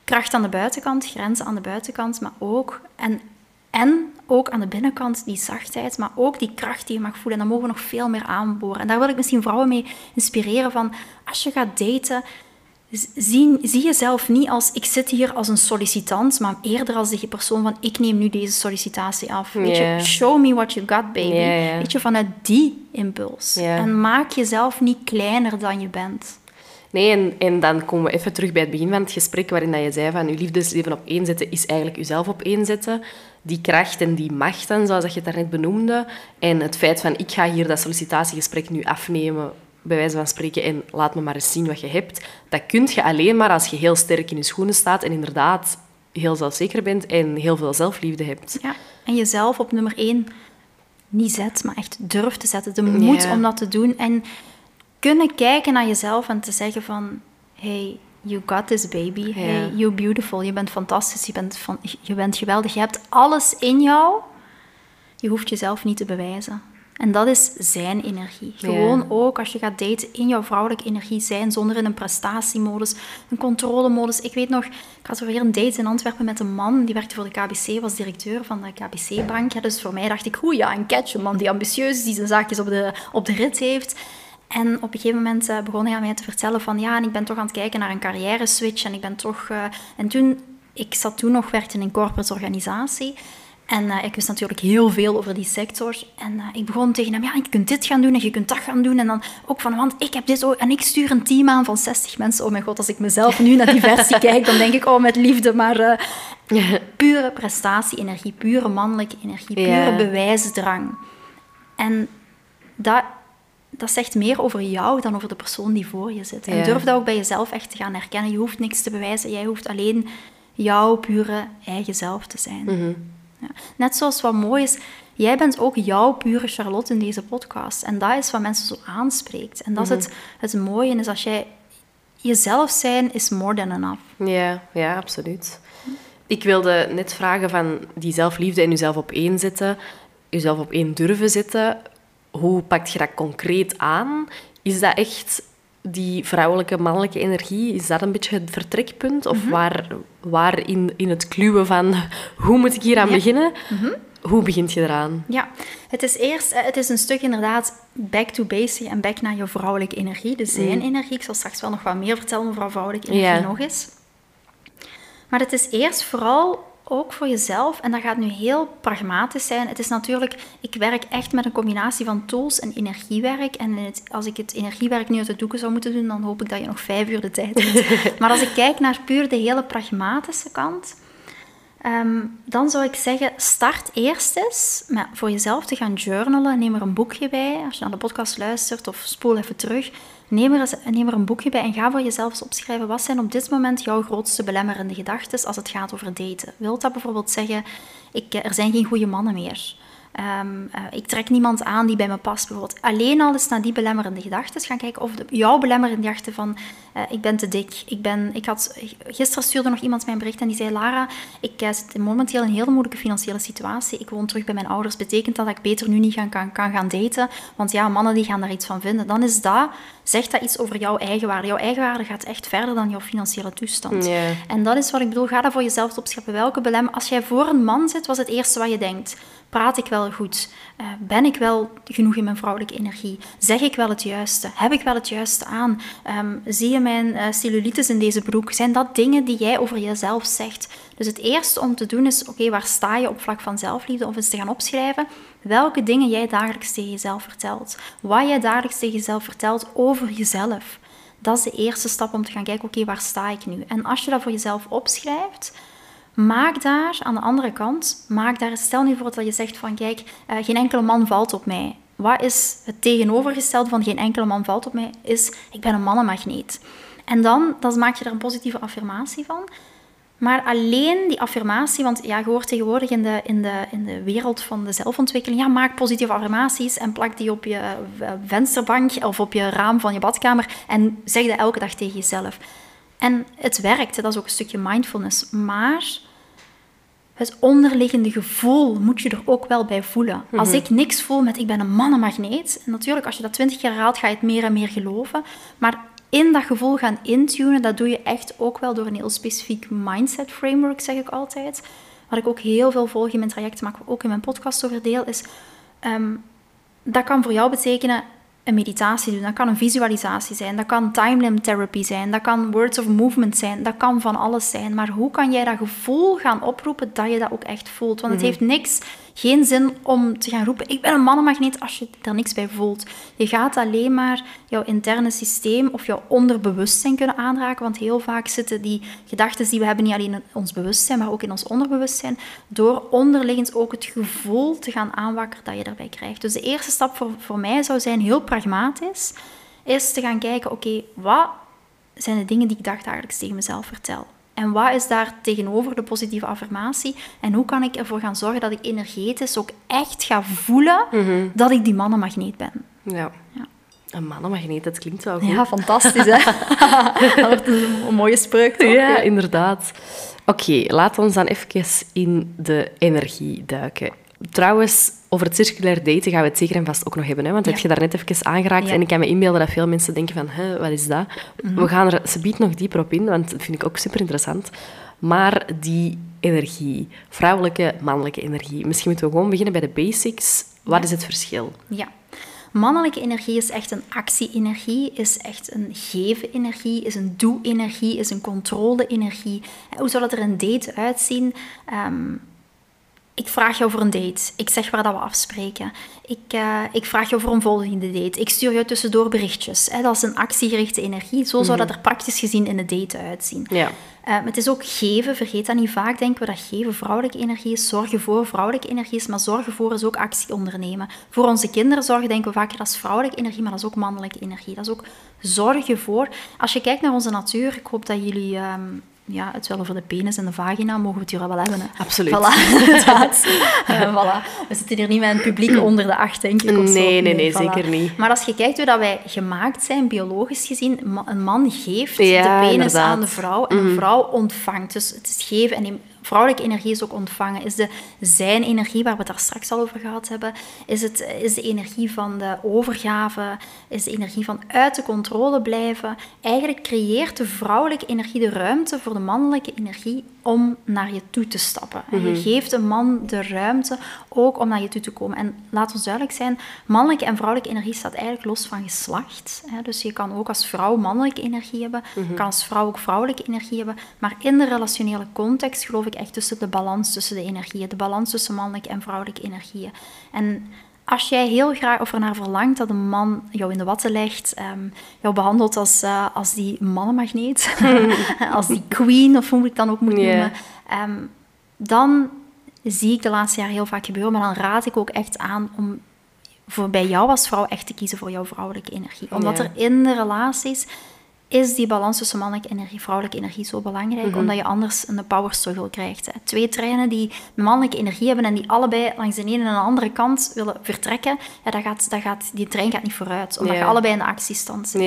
kracht aan de buitenkant, grenzen aan de buitenkant, maar ook, en, en ook aan de binnenkant die zachtheid, maar ook die kracht die je mag voelen. En daar mogen we nog veel meer aanboren. En daar wil ik misschien vrouwen mee inspireren van, als je gaat daten, zie, zie jezelf niet als, ik zit hier als een sollicitant, maar eerder als de persoon van, ik neem nu deze sollicitatie af. Weet je, show me what you got, baby. Ja. Weet je, vanuit die impuls. En maak jezelf niet kleiner dan je bent. Nee, en, en dan komen we even terug bij het begin van het gesprek waarin dat je zei van je liefdesleven op één zetten is eigenlijk jezelf op één zetten. Die kracht en die macht dan, zoals dat je het daarnet benoemde. En het feit van ik ga hier dat sollicitatiegesprek nu afnemen, bij wijze van spreken, en laat me maar eens zien wat je hebt. Dat kun je alleen maar als je heel sterk in je schoenen staat en inderdaad heel zelfzeker bent en heel veel zelfliefde hebt. Ja. En jezelf op nummer één niet zet, maar echt durft te zetten. De moed Ja. om dat te doen. En kunnen kijken naar jezelf en te zeggen van... Hey, you got this, baby. Hey, you're beautiful. Je bent fantastisch. Je bent, van, je bent geweldig. Je hebt alles in jou. Je hoeft jezelf niet te bewijzen. En dat is zijn energie. Ja. Gewoon ook als je gaat daten in jouw vrouwelijke energie zijn, zonder in een prestatiemodus, een controlemodus. Ik weet nog, ik had weer een date in Antwerpen met een man, die werkte voor de KBC, was directeur van de KBC-bank. Ja, dus voor mij dacht ik, oeh ja, een catch, een man die ambitieus is, die zijn zaakjes op de, op de rit heeft. En op een gegeven moment eh, begon hij aan mij te vertellen van, ja, en ik ben toch aan het kijken naar een carrière-switch en ik ben toch... eh, En toen, ik zat toen nog, werkte in een corporate organisatie. En eh, ik wist natuurlijk heel veel over die sector. En eh, ik begon tegen hem, ja, je kunt dit gaan doen en je kunt dat gaan doen. En dan ook van, want ik heb dit ook. En ik stuur een team aan van 60 mensen. Oh mijn god, als ik mezelf nu naar die versie kijk, dan denk ik, oh, met liefde. Maar eh, pure prestatie-energie, pure mannelijke energie, pure Ja. bewijsdrang. En dat, dat zegt meer over jou dan over de persoon die voor je zit. En durf dat ook bij jezelf echt te gaan herkennen. Je hoeft niks te bewijzen. Jij hoeft alleen jouw pure eigen zelf te zijn. Mhm. Ja. Net zoals wat mooi is, jij bent ook jouw pure Charlotte in deze podcast. En dat is wat mensen zo aanspreekt. En dat Mhm. is het, het mooie, is als jij jezelf zijn, is more than enough. Ja, ja, absoluut. Ik wilde net vragen van die zelfliefde en jezelf op één zetten, jezelf op één durven zetten. Hoe pak je dat concreet aan? Is dat echt die vrouwelijke, mannelijke energie? Is dat een beetje het vertrekpunt? Of waar, waar in, in het kluwen van hoe moet ik hier aan Ja. beginnen? Hoe begint je eraan? Ja, het is eerst, eh, het is een stuk inderdaad back to basic en back naar je vrouwelijke energie, de zijn-energie. Ik zal straks wel nog wat meer vertellen over vrouwelijke energie Ja. nog is. Maar het is eerst vooral ook voor jezelf, en dat gaat nu heel pragmatisch zijn. Het is natuurlijk, ik werk echt met een combinatie van tools en energiewerk. En het- als ik het energiewerk nu uit de doeken zou moeten doen, dan hoop ik dat je nog vijf uur de tijd hebt. maar als ik kijk naar puur de hele pragmatische kant, Ehm, dan zou ik zeggen, start eerst eens met voor jezelf te gaan journalen. Neem er een boekje bij. Als je naar de podcast luistert of spoel even terug. Neem er, eens, neem er een boekje bij en ga voor jezelf opschrijven. Wat zijn op dit moment jouw grootste belemmerende gedachten als het gaat over daten? Wilt dat bijvoorbeeld zeggen, ik, er zijn geen goede mannen meer? Ehm, eh, ik trek niemand aan die bij me past, bijvoorbeeld. Alleen al eens naar die belemmerende gedachten gaan kijken of de, jouw belemmerende gedachten van eh, ik ben te dik. Ik ben, ik had, gisteren stuurde nog iemand mij een bericht en die zei Lara, ik eh, zit momenteel in een hele moeilijke financiële situatie. Ik woon terug bij mijn ouders. Betekent dat dat ik beter nu niet gaan, kan, kan gaan daten? Want ja, mannen die gaan daar iets van vinden. Dan is dat, zegt dat iets over jouw eigenwaarde. Jouw eigenwaarde gaat echt verder dan jouw financiële toestand. En dat is wat ik bedoel. Ga dat voor jezelf opscheppen. Welke belem... Als jij voor een man zit, was het eerste wat je denkt. Praat ik wel goed? Uh, ben ik wel genoeg in mijn vrouwelijke energie? Zeg ik wel het juiste? Heb ik wel het juiste aan? Um, zie je mijn uh, cellulitis in deze broek? Zijn dat dingen die jij over jezelf zegt? Dus het eerste om te doen is, oké, waar sta je op vlak van zelfliefde? Of eens te gaan opschrijven welke dingen jij dagelijks tegen jezelf vertelt. Wat jij dagelijks tegen jezelf vertelt over jezelf. Dat is de eerste stap om te gaan kijken, oké, waar sta ik nu? En als je dat voor jezelf opschrijft, maak daar aan de andere kant, maak daar, stel nu voor dat je zegt van, kijk, uh, geen enkele man valt op mij. Wat is het tegenovergestelde van geen enkele man valt op mij? Is, ik ben een mannenmagneet. En dan, maak je er een positieve affirmatie van. Maar alleen die affirmatie, want ja, je hoort tegenwoordig in de, in, de, in de wereld van de zelfontwikkeling, ja, maak positieve affirmaties en plak die op je eh, vensterbank of op je raam van je badkamer en zeg dat elke dag tegen jezelf. En het werkt, dat is ook een stukje mindfulness. Maar het onderliggende gevoel moet je er ook wel bij voelen. Als mhm. ik niks voel met ik ben een mannenmagneet, en natuurlijk als je dat twintig keer herhaalt, ga je het meer en meer geloven. Maar in dat gevoel gaan intunen, dat doe je echt ook wel door een heel specifiek mindset framework, zeg ik altijd. Wat ik ook heel veel volg in mijn traject, maar ook in mijn podcast over deel, is... Ehm, dat kan voor jou betekenen een meditatie doen, dat kan een visualisatie zijn, dat kan time therapy zijn, dat kan words of movement zijn, dat kan van alles zijn. Maar hoe kan jij dat gevoel gaan oproepen dat je dat ook echt voelt? Want het mhm. heeft niks geen zin om te gaan roepen: Ik ben een mannenmagneet als je er niks bij voelt. Je gaat alleen maar jouw interne systeem of jouw onderbewustzijn kunnen aanraken. Want heel vaak zitten die gedachten die we hebben niet alleen in ons bewustzijn, maar ook in ons onderbewustzijn. Door onderliggend ook het gevoel te gaan aanwakkeren dat je erbij krijgt. Dus de eerste stap voor, voor mij zou zijn, heel pragmatisch, is te gaan kijken: Oké, wat zijn de dingen die ik dagelijks tegen mezelf vertel? En wat is daar tegenover de positieve affirmatie? En hoe kan ik ervoor gaan zorgen dat ik energetisch ook echt ga voelen mhm. dat ik die mannenmagneet ben? Ja. ja. Een mannenmagneet, dat klinkt wel goed. Ja, fantastisch, hè? dat wordt een, mooie spreuk, toch? Ja, inderdaad. Oké, okay, laat ons dan even in de energie duiken. Trouwens, over het circulair daten gaan we het zeker en vast ook nog hebben. Hè? Want ja. heb je daar net even aangeraakt. En ik kan me inbeelden dat veel mensen denken van, Hè, wat is dat? Mhm. We gaan er ze biedt nog dieper op in, want dat vind ik ook super interessant. Maar die energie, vrouwelijke, mannelijke energie. Misschien moeten we gewoon beginnen bij de basics. Wat is het verschil? Ja. Mannelijke energie is echt een actie-energie, is echt een geven-energie, is een doe-energie, is een controle-energie. Hoe zou dat er een date uitzien? Um, ik vraag jou voor een date. Ik zeg waar dat we afspreken. Ik, uh, ik vraag jou voor een volgende date. Ik stuur jou tussendoor berichtjes. Hè. Dat is een actiegerichte energie. Zo zou mhm. dat er praktisch gezien in de date uitzien. Ja. Uh, het is ook geven. Vergeet dat niet. Vaak denken we dat geven vrouwelijke energie is. Zorgen voor vrouwelijke energie is. Maar zorgen voor is ook actie ondernemen. Voor onze kinderen zorgen denken we vaker dat is vrouwelijke energie. Maar dat is ook mannelijke energie. Dat is ook zorgen voor. Als je kijkt naar onze natuur. Ik hoop dat jullie... Um, ja, het wel over de penis en de vagina, mogen we het hier wel hebben. Hè? Absoluut. Voilà, inderdaad. uh, voilà. We zitten hier niet met een publiek onder de acht, denk ik. Of nee, nee, nee, zeker niet. Maar als je kijkt hoe dat wij gemaakt zijn, biologisch gezien, een man geeft de penis aan de vrouw en een mhm. vrouw ontvangt. Dus het is geven en vrouwelijke energie is ook ontvangen. Is de zijn-energie, waar we het daar straks al over gehad hebben, is, het, is de energie van de overgave, is de energie van uit de controle blijven. Eigenlijk creëert de vrouwelijke energie de ruimte voor de mannelijke energie om naar je toe te stappen. En je mhm. geeft een man de ruimte ook om naar je toe te komen. En laat ons duidelijk zijn, mannelijke en vrouwelijke energie staat eigenlijk los van geslacht. Dus je kan ook als vrouw mannelijke energie hebben, mhm. kan als vrouw ook vrouwelijke energie hebben. Maar in de relationele context geloof ik echt tussen de balans tussen de energieën, de balans tussen mannelijke en vrouwelijke energieën. En als jij heel graag of ernaar verlangt dat een man jou in de watten legt, um, jou behandelt als, uh, als die mannenmagneet, als die queen, of hoe moet ik dan ook moet noemen, ehm, dan zie ik de laatste jaren heel vaak gebeuren. Maar dan raad ik ook echt aan om voor bij jou als vrouw echt te kiezen voor jouw vrouwelijke energie. Omdat er in de relaties is die balans tussen mannelijke energie en vrouwelijke energie zo belangrijk, mhm. omdat je anders een power struggle krijgt. Hè. Twee treinen die mannelijke energie hebben en die allebei langs de ene en de andere kant willen vertrekken, ja, dat gaat, dat gaat, die trein gaat niet vooruit, omdat je allebei in de actiestand zit.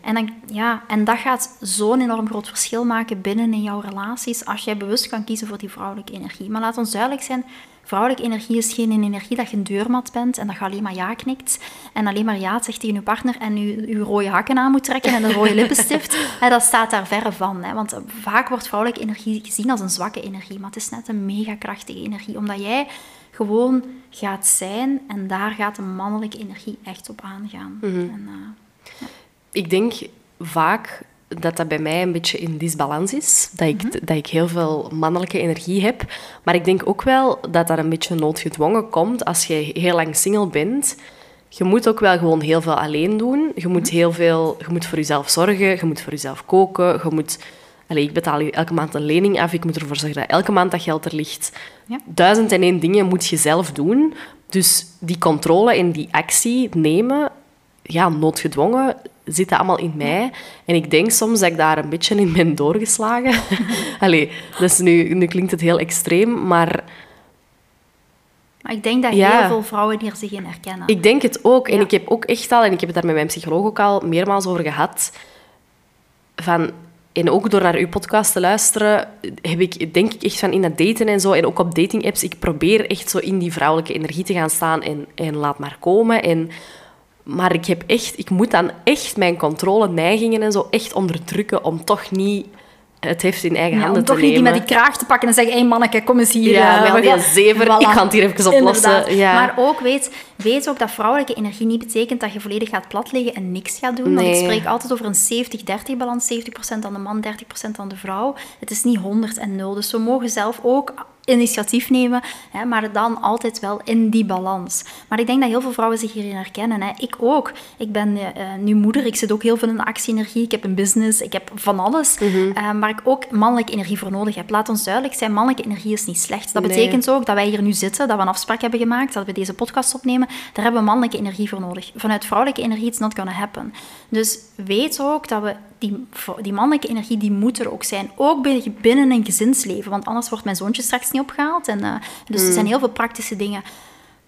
En, dan, ja, en dat gaat zo'n enorm groot verschil maken binnen in jouw relaties, als jij bewust kan kiezen voor die vrouwelijke energie. Maar laat ons duidelijk zijn, Vrouwelijke energie is geen energie dat je een deurmat bent en dat je alleen maar ja knikt en alleen maar ja zegt tegen je partner en je, je rode hakken aan moet trekken en een rode lippenstift. dat staat daar verre van. Hè, want vaak wordt vrouwelijke energie gezien als een zwakke energie, maar het is net een mega krachtige energie, omdat jij gewoon gaat zijn en daar gaat de mannelijke energie echt op aangaan. Mhm. en, uh, Ik denk vaak dat dat bij mij een beetje in disbalans is. Dat ik, Mhm. dat ik heel veel mannelijke energie heb. Maar ik denk ook wel dat dat een beetje noodgedwongen komt als je heel lang single bent. Je moet ook wel gewoon heel veel alleen doen. Je moet, Mhm. heel veel, je moet voor jezelf zorgen, je moet voor jezelf koken. Je moet, Allee, ik betaal elke maand een lening af. Ik moet ervoor zorgen dat elke maand dat geld er ligt. Ja. Duizend en één dingen moet je zelf doen. Dus die controle en die actie nemen, ja, noodgedwongen, zit dat allemaal in mij. En ik denk soms dat ik daar een beetje in ben doorgeslagen. Allee, dus nu, nu klinkt het heel extreem, maar Maar ik denk dat Ja. heel veel vrouwen hier zich in herkennen. ik denk het ook. En Ja. ik heb ook echt al, en ik heb het daar met mijn psycholoog ook al meermaals over gehad, van... En ook door naar uw podcast te luisteren, heb ik, denk ik echt van in het daten en zo, en ook op datingapps, ik probeer echt zo in die vrouwelijke energie te gaan staan en, en laat maar komen. En, maar ik, heb echt, ik moet dan echt mijn controle, neigingen en zo echt onderdrukken om toch niet het heft in eigen Ja, handen om toch te niet die met die kraag te pakken en zeggen, hé manneke, kom eens hier. Ja, eh, we die gaan- zever, ik ga het hier even oplossen. Ja. Maar ook weet, weet ook dat vrouwelijke energie niet betekent dat je volledig gaat platliggen en niks gaat doen. Want ik Nee. spreek altijd over een 70-30 balans. 70% aan de man, 30% aan de vrouw. Het is niet 100 en 0. Dus we mogen zelf ook initiatief nemen, hè, maar dan altijd wel in die balans. Maar ik denk dat heel veel vrouwen zich hierin herkennen. Hè. Ik ook. Ik ben eh, eh, nu moeder, ik zit ook heel veel in de actie-energie. Ik heb een business, ik heb van alles, Mhm. eh, waar ik ook mannelijke energie voor nodig heb. Laat ons duidelijk zijn, mannelijke energie is niet slecht. Dat Nee. betekent ook dat wij hier nu zitten, dat we een afspraak hebben gemaakt, dat we deze podcast opnemen. Daar hebben we mannelijke energie voor nodig. Vanuit vrouwelijke energie, it's not gonna happen. Dus weet ook dat we die, die mannelijke energie, die moet er ook zijn. Ook bi- binnen een gezinsleven, want anders wordt mijn zoontje straks niet opgehaald. En, eh, dus er zijn heel veel praktische dingen.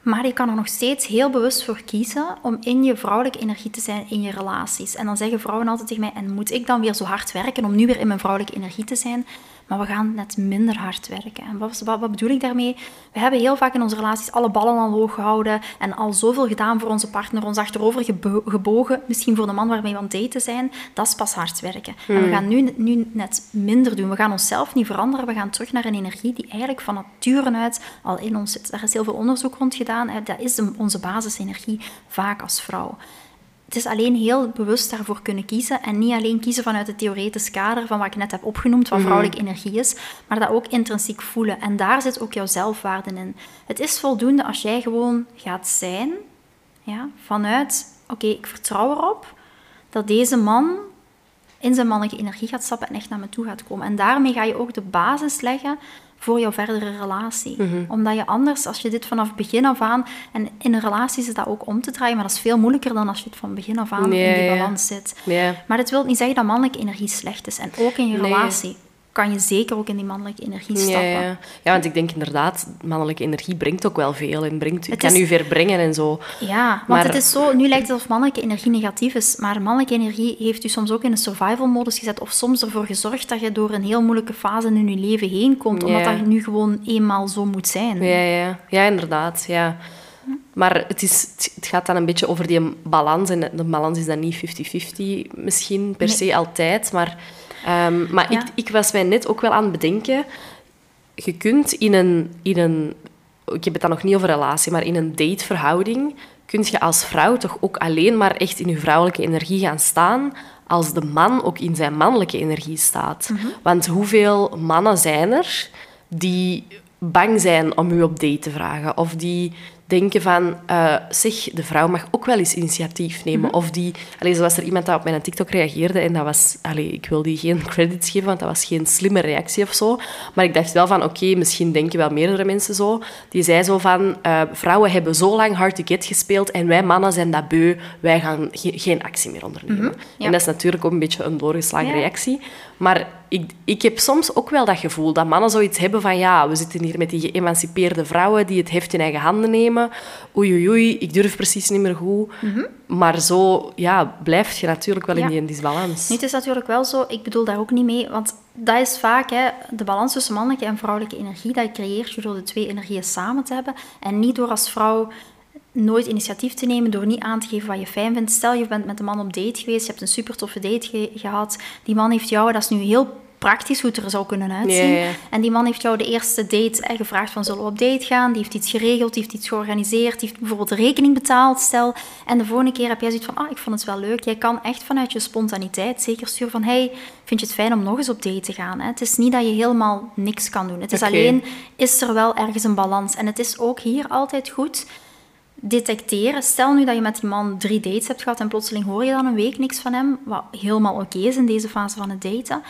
Maar je kan er nog steeds heel bewust voor kiezen om in je vrouwelijke energie te zijn in je relaties. En dan zeggen vrouwen altijd tegen mij, en moet ik dan weer zo hard werken om nu weer in mijn vrouwelijke energie te zijn? Maar we gaan net minder hard werken. En wat, wat, wat bedoel ik daarmee? We hebben heel vaak in onze relaties alle ballen al hoog gehouden en al zoveel gedaan voor onze partner, ons achterover gebo- gebogen, misschien voor de man waarmee we aan het daten zijn. Dat is pas hard werken. En we gaan nu, nu net minder doen. We gaan onszelf niet veranderen. We gaan terug naar een energie die eigenlijk van nature uit al in ons zit. Daar is heel veel onderzoek rond gedaan. Dat is onze basisenergie, vaak als vrouw. Het is alleen heel bewust daarvoor kunnen kiezen en niet alleen kiezen vanuit het theoretisch kader van wat ik net heb opgenoemd, wat vrouwelijke energie is, maar dat ook intrinsiek voelen. En daar zit ook jouw zelfwaarde in. Het is voldoende als jij gewoon gaat zijn, ja, vanuit, oké, ik vertrouw erop dat deze man in zijn mannelijke energie gaat stappen en echt naar me toe gaat komen. En daarmee ga je ook de basis leggen voor jouw verdere relatie. Omdat je anders, als je dit vanaf begin af aan... En in een relatie is dat ook om te draaien, maar dat is veel moeilijker dan als je het van begin af aan Nee, in die ja. balans zit. Maar dat wil niet zeggen dat mannelijke energie slecht is. En ook in je Nee. relatie kan je zeker ook in die mannelijke energie stappen. ja. ja, want ik denk inderdaad, mannelijke energie brengt ook wel veel en brengt, Het kan is- u verbrengen en zo. Ja, want Maar- het is zo, nu lijkt het alsof mannelijke energie negatief is, maar mannelijke energie heeft u soms ook in een survival-modus gezet of soms ervoor gezorgd dat je door een heel moeilijke fase in je leven heen komt, omdat dat nu gewoon eenmaal zo moet zijn. Ja, ja. ja inderdaad. Ja. Maar het, is, het gaat dan een beetje over die balans. En de balans is dan niet 50-50 misschien per Nee. se altijd. Maar, ehm, maar Ja. ik, ik was mij net ook wel aan het bedenken... Je kunt in een, in een... Ik heb het dan nog niet over relatie, maar in een dateverhouding... Kun je als vrouw toch ook alleen maar echt in je vrouwelijke energie gaan staan... als de man ook in zijn mannelijke energie staat. Want hoeveel mannen zijn er die bang zijn om u op date te vragen. Of die denken van, eh, zeg, de vrouw mag ook wel eens initiatief nemen. Of die... Allee, zo was er iemand dat op mijn TikTok reageerde en dat was... Allee, ik wil die geen credits geven, want dat was geen slimme reactie of zo. Maar ik dacht wel van, oké, misschien denken wel meerdere mensen zo. Die zei zo van, eh, vrouwen hebben zo lang hard to get gespeeld en wij mannen zijn dat beu. Wij gaan ge- geen actie meer ondernemen. ja. En dat is natuurlijk ook een beetje een doorgeslagen Ja. reactie. Maar ik, ik heb soms ook wel dat gevoel dat mannen zoiets hebben van ja, we zitten hier met die geëmancipeerde vrouwen die het heft in eigen handen nemen. Oei, oei, oei, ik durf precies niet meer goed. Maar zo ja, blijf je natuurlijk wel Ja. in die disbalans. Nu, het is natuurlijk wel zo, ik bedoel daar ook niet mee, want dat is vaak hè, de balans tussen mannelijke en vrouwelijke energie. Dat creëert je door de twee energieën samen te hebben en niet door als vrouw nooit initiatief te nemen, door niet aan te geven wat je fijn vindt. Stel, je bent met een man op date geweest, je hebt een super toffe date ge- gehad, die man heeft jou, dat is nu heel praktisch hoe het er zou kunnen uitzien. Ja, ja. En die man heeft jou de eerste date eh, gevraagd van zullen we op date gaan? Die heeft iets geregeld, die heeft iets georganiseerd, die heeft bijvoorbeeld de rekening betaald, stel. En de volgende keer heb jij zoiets van, ah, ik vond het wel leuk. Jij kan echt vanuit je spontaniteit zeker sturen van, hey, vind je het fijn om nog eens op date te gaan? Hè? Het is niet dat je helemaal niks kan doen. Het is alleen, is er wel ergens een balans? En het is ook hier altijd goed detecteren. Stel nu dat je met die man drie dates hebt gehad en plotseling hoor je dan een week niks van hem, wat helemaal oké is in deze fase van het daten.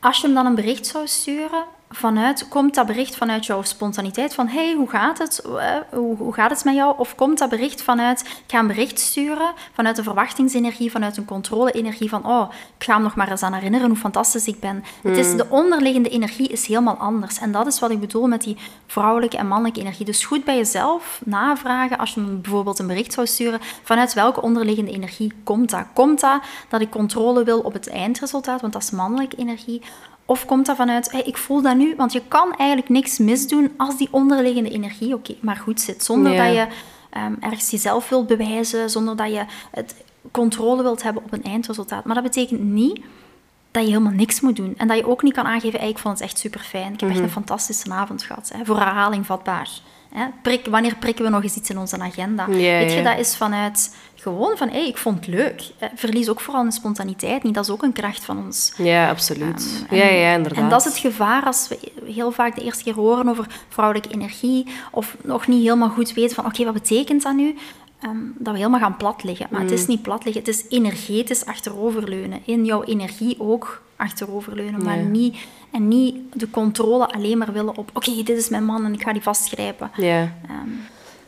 Als je hem dan een bericht zou sturen, vanuit, komt dat bericht vanuit jouw spontaniteit van hey, hoe gaat het? Eh, Hoe, hoe gaat het met jou? Of komt dat bericht vanuit, ik ga een bericht sturen, vanuit een verwachtingsenergie, vanuit een controle-energie van oh, ik ga hem nog maar eens aan herinneren hoe fantastisch ik ben. Het is, de onderliggende energie is helemaal anders. En dat is wat ik bedoel met die vrouwelijke en mannelijke energie. Dus goed bij jezelf navragen als je bijvoorbeeld een bericht zou sturen, vanuit welke onderliggende energie komt dat? Komt dat dat ik controle wil op het eindresultaat, want dat is mannelijke energie? Of komt dat vanuit, hey, ik voel dat nu, want je kan eigenlijk niks misdoen als die onderliggende energie oké, maar goed zit. Zonder Ja. dat je ehm, ergens jezelf wilt bewijzen, zonder dat je het controle wilt hebben op een eindresultaat. Maar dat betekent niet dat je helemaal niks moet doen. En dat je ook niet kan aangeven, hey, ik vond het echt super fijn. Ik heb echt Mhm. een fantastische avond gehad. Hè, voor herhaling vatbaar. Hè, prik, wanneer prikken we nog eens iets in onze agenda? Ja, Weet je, dat is vanuit gewoon van, hey, ik vond het leuk. Eh, Verlies ook vooral een spontaniteit niet. Dat is ook een kracht van ons. Ja, absoluut. En- ja, ja, inderdaad. En dat is het gevaar als we heel vaak de eerste keer horen over vrouwelijke energie of nog niet helemaal goed weten van oké, wat betekent dat nu? Ehm, dat we helemaal gaan plat liggen. Maar Mm. het is niet plat liggen, het is energetisch achteroverleunen. In jouw energie ook achteroverleunen, maar Ja. niet, en niet de controle alleen maar willen op oké, dit is mijn man en ik ga die vastgrijpen. Ja. Ehm,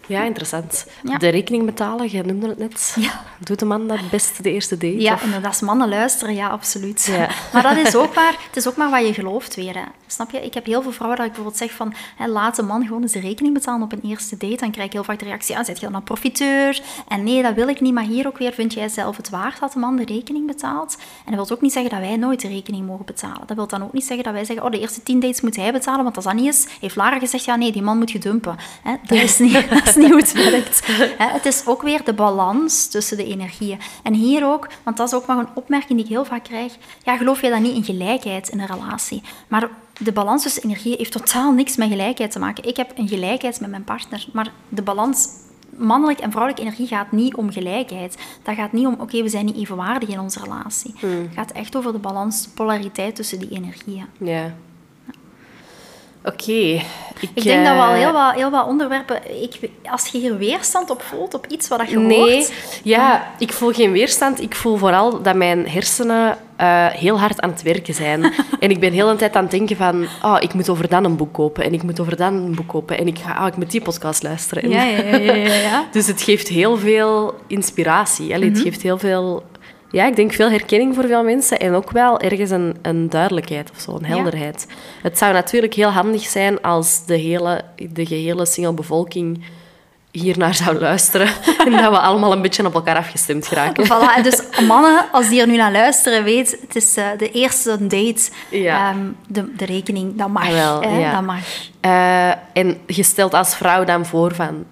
ja, interessant. Ja. De rekening betalen, jij noemde het net. Ja. Doet de man dat best de eerste date? Ja, of- inderdaad. Als mannen luisteren, ja, absoluut. Ja. Maar dat is ook maar, het is ook maar wat je gelooft weer. Hè. Snap je? Ik heb heel veel vrouwen dat ik bijvoorbeeld zeg van, hè, laat de man gewoon eens de rekening betalen op een eerste date. Dan krijg ik heel vaak de reactie, ah, zet je dan een profiteur? En nee, dat wil ik niet. Maar hier ook weer, vind jij zelf het waard dat de man de rekening betaalt? En dat wil ook niet zeggen dat wij nooit de rekening mogen betalen. Dat wil dan ook niet zeggen dat wij zeggen, oh, de eerste tien dates moet hij betalen. Want als dat niet is, heeft Lara gezegd, ja, nee, die man moet je dumpen. Hè, dat, is niet, is niet hoe het werkt. Hè, het is ook weer de balans tussen de energieën. En hier ook, want dat is ook nog een opmerking die ik heel vaak krijg. Ja, geloof jij dan niet in gelijkheid in een relatie? Maar de balans tussen energieën heeft totaal niks met gelijkheid te maken. Ik heb een gelijkheid met mijn partner, maar de balans mannelijk en vrouwelijke energie gaat niet om gelijkheid. Dat gaat niet om, oké, we zijn niet evenwaardig in onze relatie. Het gaat echt over de balans, polariteit tussen die energieën. Ja. Oké. Ik denk dat we al eh, heel wat, heel wat onderwerpen... Ik, als je hier weerstand op voelt, op iets wat je Nee, hoort... ja, ik voel geen weerstand. Ik voel vooral dat mijn hersenen eh, heel hard aan het werken zijn. en ik ben heel de tijd aan het denken van... Oh, ik moet over dan een boek kopen. En ik moet over dan een boek kopen. En ik, ga, oh, ik moet die podcast luisteren. En- Ja, ja, ja, ja. Dus het geeft heel veel inspiratie. Allee, Mhm. Het geeft heel veel... Ja, ik denk veel herkenning voor veel mensen. En ook wel ergens een, een duidelijkheid of zo, een helderheid. Het zou natuurlijk heel handig zijn als de, hele, de gehele single bevolking hiernaar zou luisteren. en dat we allemaal een beetje op elkaar afgestemd geraken. Voilà, dus mannen, als die er nu naar luisteren, weet, het is eh, de eerste date. Ja. Ehm, de, de rekening, dat mag. Wel, hè, ja. Dat mag. Eh, en je stelt als vrouw dan voor van...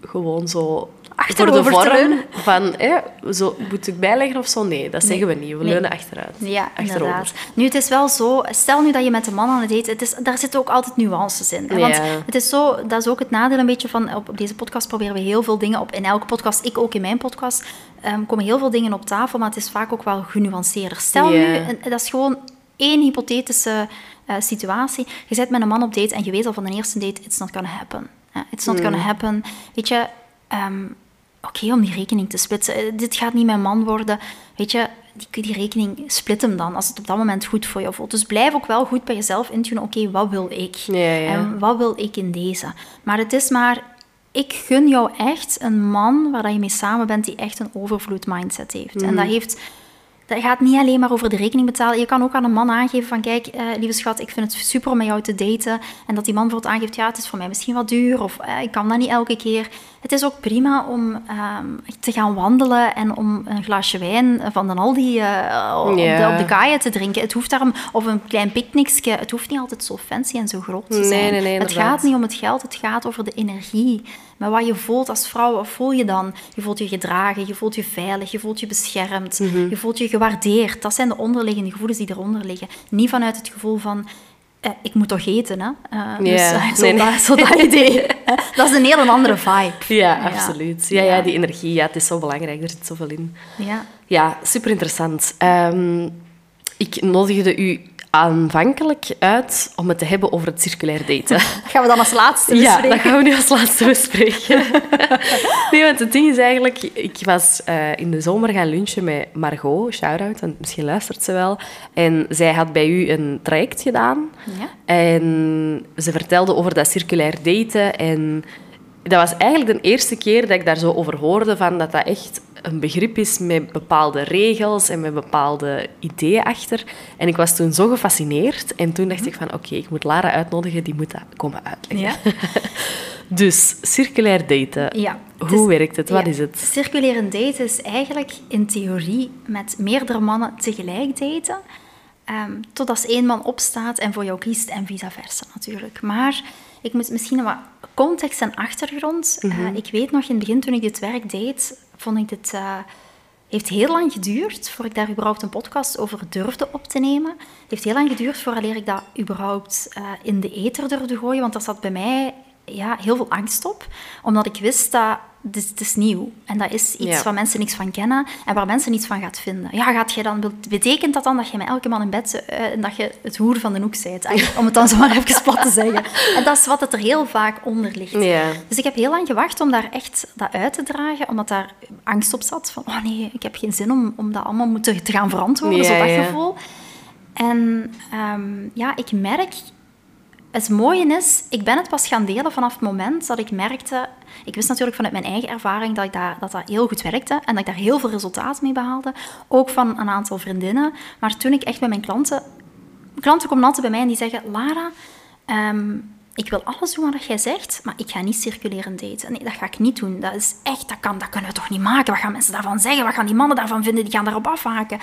Gewoon zo... Voor de Achterover vorm van... Hè, zo, moet ik bijleggen of zo? Nee, dat zeggen we niet. We Nee. leunen achteruit. Ja, Achterover. inderdaad. Nu, het is wel zo, stel nu dat je met een man aan het daten, het is, daar zitten ook altijd nuances in. hè. Want Ja. het is zo, dat is ook het nadeel een beetje van, op, op deze podcast proberen we heel veel dingen op, in elke podcast, ik ook in mijn podcast, ehm, komen heel veel dingen op tafel, maar het is vaak ook wel genuanceerder. Stel Ja. nu, en dat is gewoon één hypothetische eh, situatie, je zit met een man op date en je weet al van de eerste date, it's not gonna happen. It's not gonna happen. Weet je, ehm, oké, om die rekening te splitsen. Eh, dit gaat niet mijn man worden. Weet je, die, die rekening split hem dan als het op dat moment goed voor je voelt. Dus blijf ook wel goed bij jezelf intunen. Oké, wat wil ik? Ja, ja. En wat wil ik in deze? Maar het is maar... Ik gun jou echt een man waar dat je mee samen bent die echt een overvloed mindset heeft. En dat heeft... Dat gaat niet alleen maar over de rekening betalen. Je kan ook aan een man aangeven van, kijk, eh, lieve schat, ik vind het super om met jou te daten. En dat die man bijvoorbeeld aangeeft, ja, het is voor mij misschien wat duur. Of eh, ik kan dat niet elke keer. Het is ook prima om ehm, te gaan wandelen en om een glaasje wijn van de Aldi uh, op, de, op de kaaien te drinken. Het hoeft daarom, of een klein picknickje, het hoeft niet altijd zo fancy en zo groot te zijn. Nee, nee, nee, het gaat niet om het geld, het gaat over de energie. Maar wat je voelt als vrouw, wat voel je dan? Je voelt je gedragen, je voelt je veilig, je voelt je beschermd, Mhm. je voelt je gewaardeerd. Dat zijn de onderliggende gevoelens die eronder liggen. Niet vanuit het gevoel van... eh, ik moet toch eten, hè? Eh, dus, Ja, eh, zo, nee, nee. Dat, zo dat idee. hè. Dat is een heel andere vibe. Ja, absoluut. Ja, ja, Ja. die energie, ja, het is zo belangrijk, er zit zoveel in. Ja. Ja, super interessant. Ehm, ik nodigde u aanvankelijk uit om het te hebben over het circulair daten. Dat gaan we dan als laatste Ja, bespreken. dat gaan we nu als laatste bespreken. nee, want het ding is eigenlijk... Ik was eh, in de zomer gaan lunchen met Margot, shout-out, want misschien luistert ze wel. En zij had bij u een traject gedaan. Ja. En ze vertelde over dat circulair daten. En dat was eigenlijk de eerste keer dat ik daar zo over hoorde, van dat dat echt een begrip is met bepaalde regels en met bepaalde ideeën achter. En ik was toen zo gefascineerd. En toen dacht ik van, oké, ik moet Lara uitnodigen, die moet dat komen uitleggen. Ja. Dus, circulair daten. Ja, het Hoe is- werkt het? Wat ja, is het? Circuleren daten is eigenlijk in theorie met meerdere mannen tegelijk daten. ehm, tot als één man opstaat en voor jou kiest en vice versa natuurlijk. Maar ik moet misschien wat context en achtergrond. Eh, ik weet nog in het begin toen ik dit werk deed, vond ik dit... eh, heeft heel lang geduurd voor ik daar überhaupt een podcast over durfde op te nemen. Het heeft heel lang geduurd voordat ik dat überhaupt eh, in de ether durfde gooien, want daar zat bij mij ja, heel veel angst op. Omdat ik wist dat het is, het is nieuw. En dat is iets Ja. waar mensen niks van kennen en waar mensen niets van gaat vinden. Ja, gaat je dan, betekent dat dan dat je met elke man in bed eh, en dat je het hoer van de hoek? Eigenlijk, Om het dan zo maar even plat te zeggen. En dat is wat het er heel vaak onder ligt. Ja. Dus ik heb heel lang gewacht om daar echt dat uit te dragen, omdat daar angst op zat. Van, oh nee, ik heb geen zin om, om dat allemaal moeten te gaan verantwoorden, Ja, zo dat gevoel. En ehm, ja, ik merk... Het mooie is, ik ben het pas gaan delen vanaf het moment dat ik merkte... Ik wist natuurlijk vanuit mijn eigen ervaring dat ik dat, dat, dat heel goed werkte en dat ik daar heel veel resultaat mee behaalde. Ook van een aantal vriendinnen. Maar toen ik echt met mijn klanten... Klanten komen altijd bij mij en die zeggen... Lara, ehm, ik wil alles doen wat jij zegt, maar ik ga niet circuleren daten. Nee, dat ga ik niet doen. Dat is echt... Dat, kan, dat kunnen we toch niet maken? Wat gaan mensen daarvan zeggen? Wat gaan die mannen daarvan vinden? Die gaan daarop afhaken.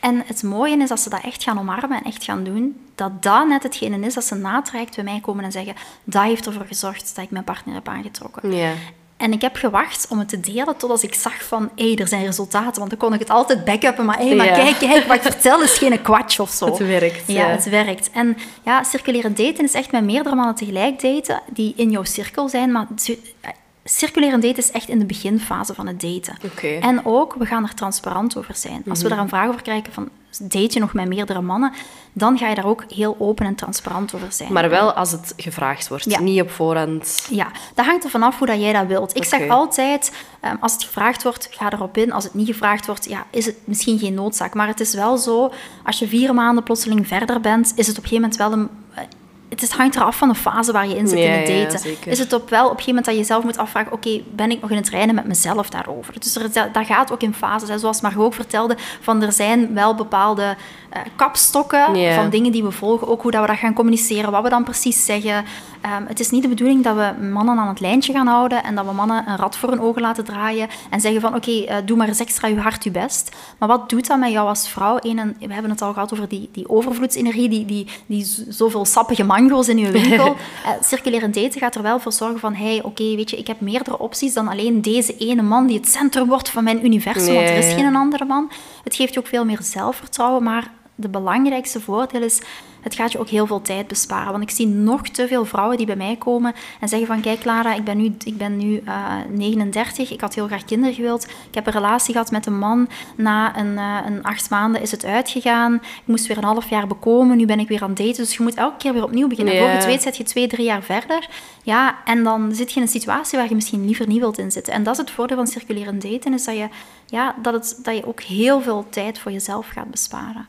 En het mooie is als ze dat echt gaan omarmen en echt gaan doen, dat dat net hetgene is dat ze na het traject bij mij komen en zeggen, dat heeft ervoor gezorgd dat ik mijn partner heb aangetrokken. Ja. En ik heb gewacht om het te delen tot als ik zag van, hé, er zijn resultaten. Want dan kon ik het altijd backuppen, maar hé, maar Ja. kijk, kijk, wat ik vertel is geen kwatsch of zo. Het werkt, Ja, ja. het werkt. En ja, circuleren daten is echt met meerdere mannen tegelijk daten, die in jouw cirkel zijn, maar ci- circuleren daten is echt in de beginfase van het daten. En ook, we gaan er transparant over zijn. Als Mhm. we daar een vraag over krijgen van, date je nog met meerdere mannen, dan ga je daar ook heel open en transparant over zijn. Maar wel als het gevraagd wordt, Ja. niet op voorhand. Ja, dat hangt er vanaf hoe dat jij dat wilt. Ik zeg altijd, ehm, als het gevraagd wordt, ga erop in. Als het niet gevraagd wordt, ja, is het misschien geen noodzaak. Maar het is wel zo, als je vier maanden plotseling verder bent, is het op een gegeven moment wel een... Het is- hangt eraf van de fase waar je in zit Ja, in het ja, daten. zeker. is het op wel op een gegeven moment dat je zelf moet afvragen, oké, ben ik nog in het reinen met mezelf daarover? Dus er, dat gaat ook in fases. Hè. Zoals Margot ook vertelde, van er zijn wel bepaalde eh, kapstokken van dingen die we volgen. Ook hoe dat we dat gaan communiceren, wat we dan precies zeggen. Ehm, het is niet de bedoeling dat we mannen aan het lijntje gaan houden en dat we mannen een rad voor hun ogen laten draaien en zeggen van oké, eh, doe maar eens extra je hart je best. Maar wat doet dat met jou als vrouw? Eén, en we hebben het al gehad over die, die overvloedsenergie, die, die, die zoveel sappige mango's in je winkel. Eh circuleren daten gaat er wel voor zorgen van hey, oké, weet je, ik heb meerdere opties dan alleen deze ene man die het centrum wordt van mijn universum, want er is geen andere man. Het geeft je ook veel meer zelfvertrouwen, maar de belangrijkste voordeel is, het gaat je ook heel veel tijd besparen. Want ik zie nog te veel vrouwen die bij mij komen en zeggen van, kijk Lara, ik ben nu, ik ben nu eh, 39, ik had heel graag kinderen gewild. Ik heb een relatie gehad met een man. Na een, eh, een acht maanden is het uitgegaan. Ik moest weer een half jaar bekomen, nu ben ik weer aan het daten. Dus je moet elke keer weer opnieuw beginnen. Ja. Voor je het weet zit je twee, drie jaar verder. Ja, en dan zit je in een situatie waar je misschien liever niet wilt in zitten. En dat is het voordeel van circuleren daten, is dat je, ja, dat het, dat je ook heel veel tijd voor jezelf gaat besparen.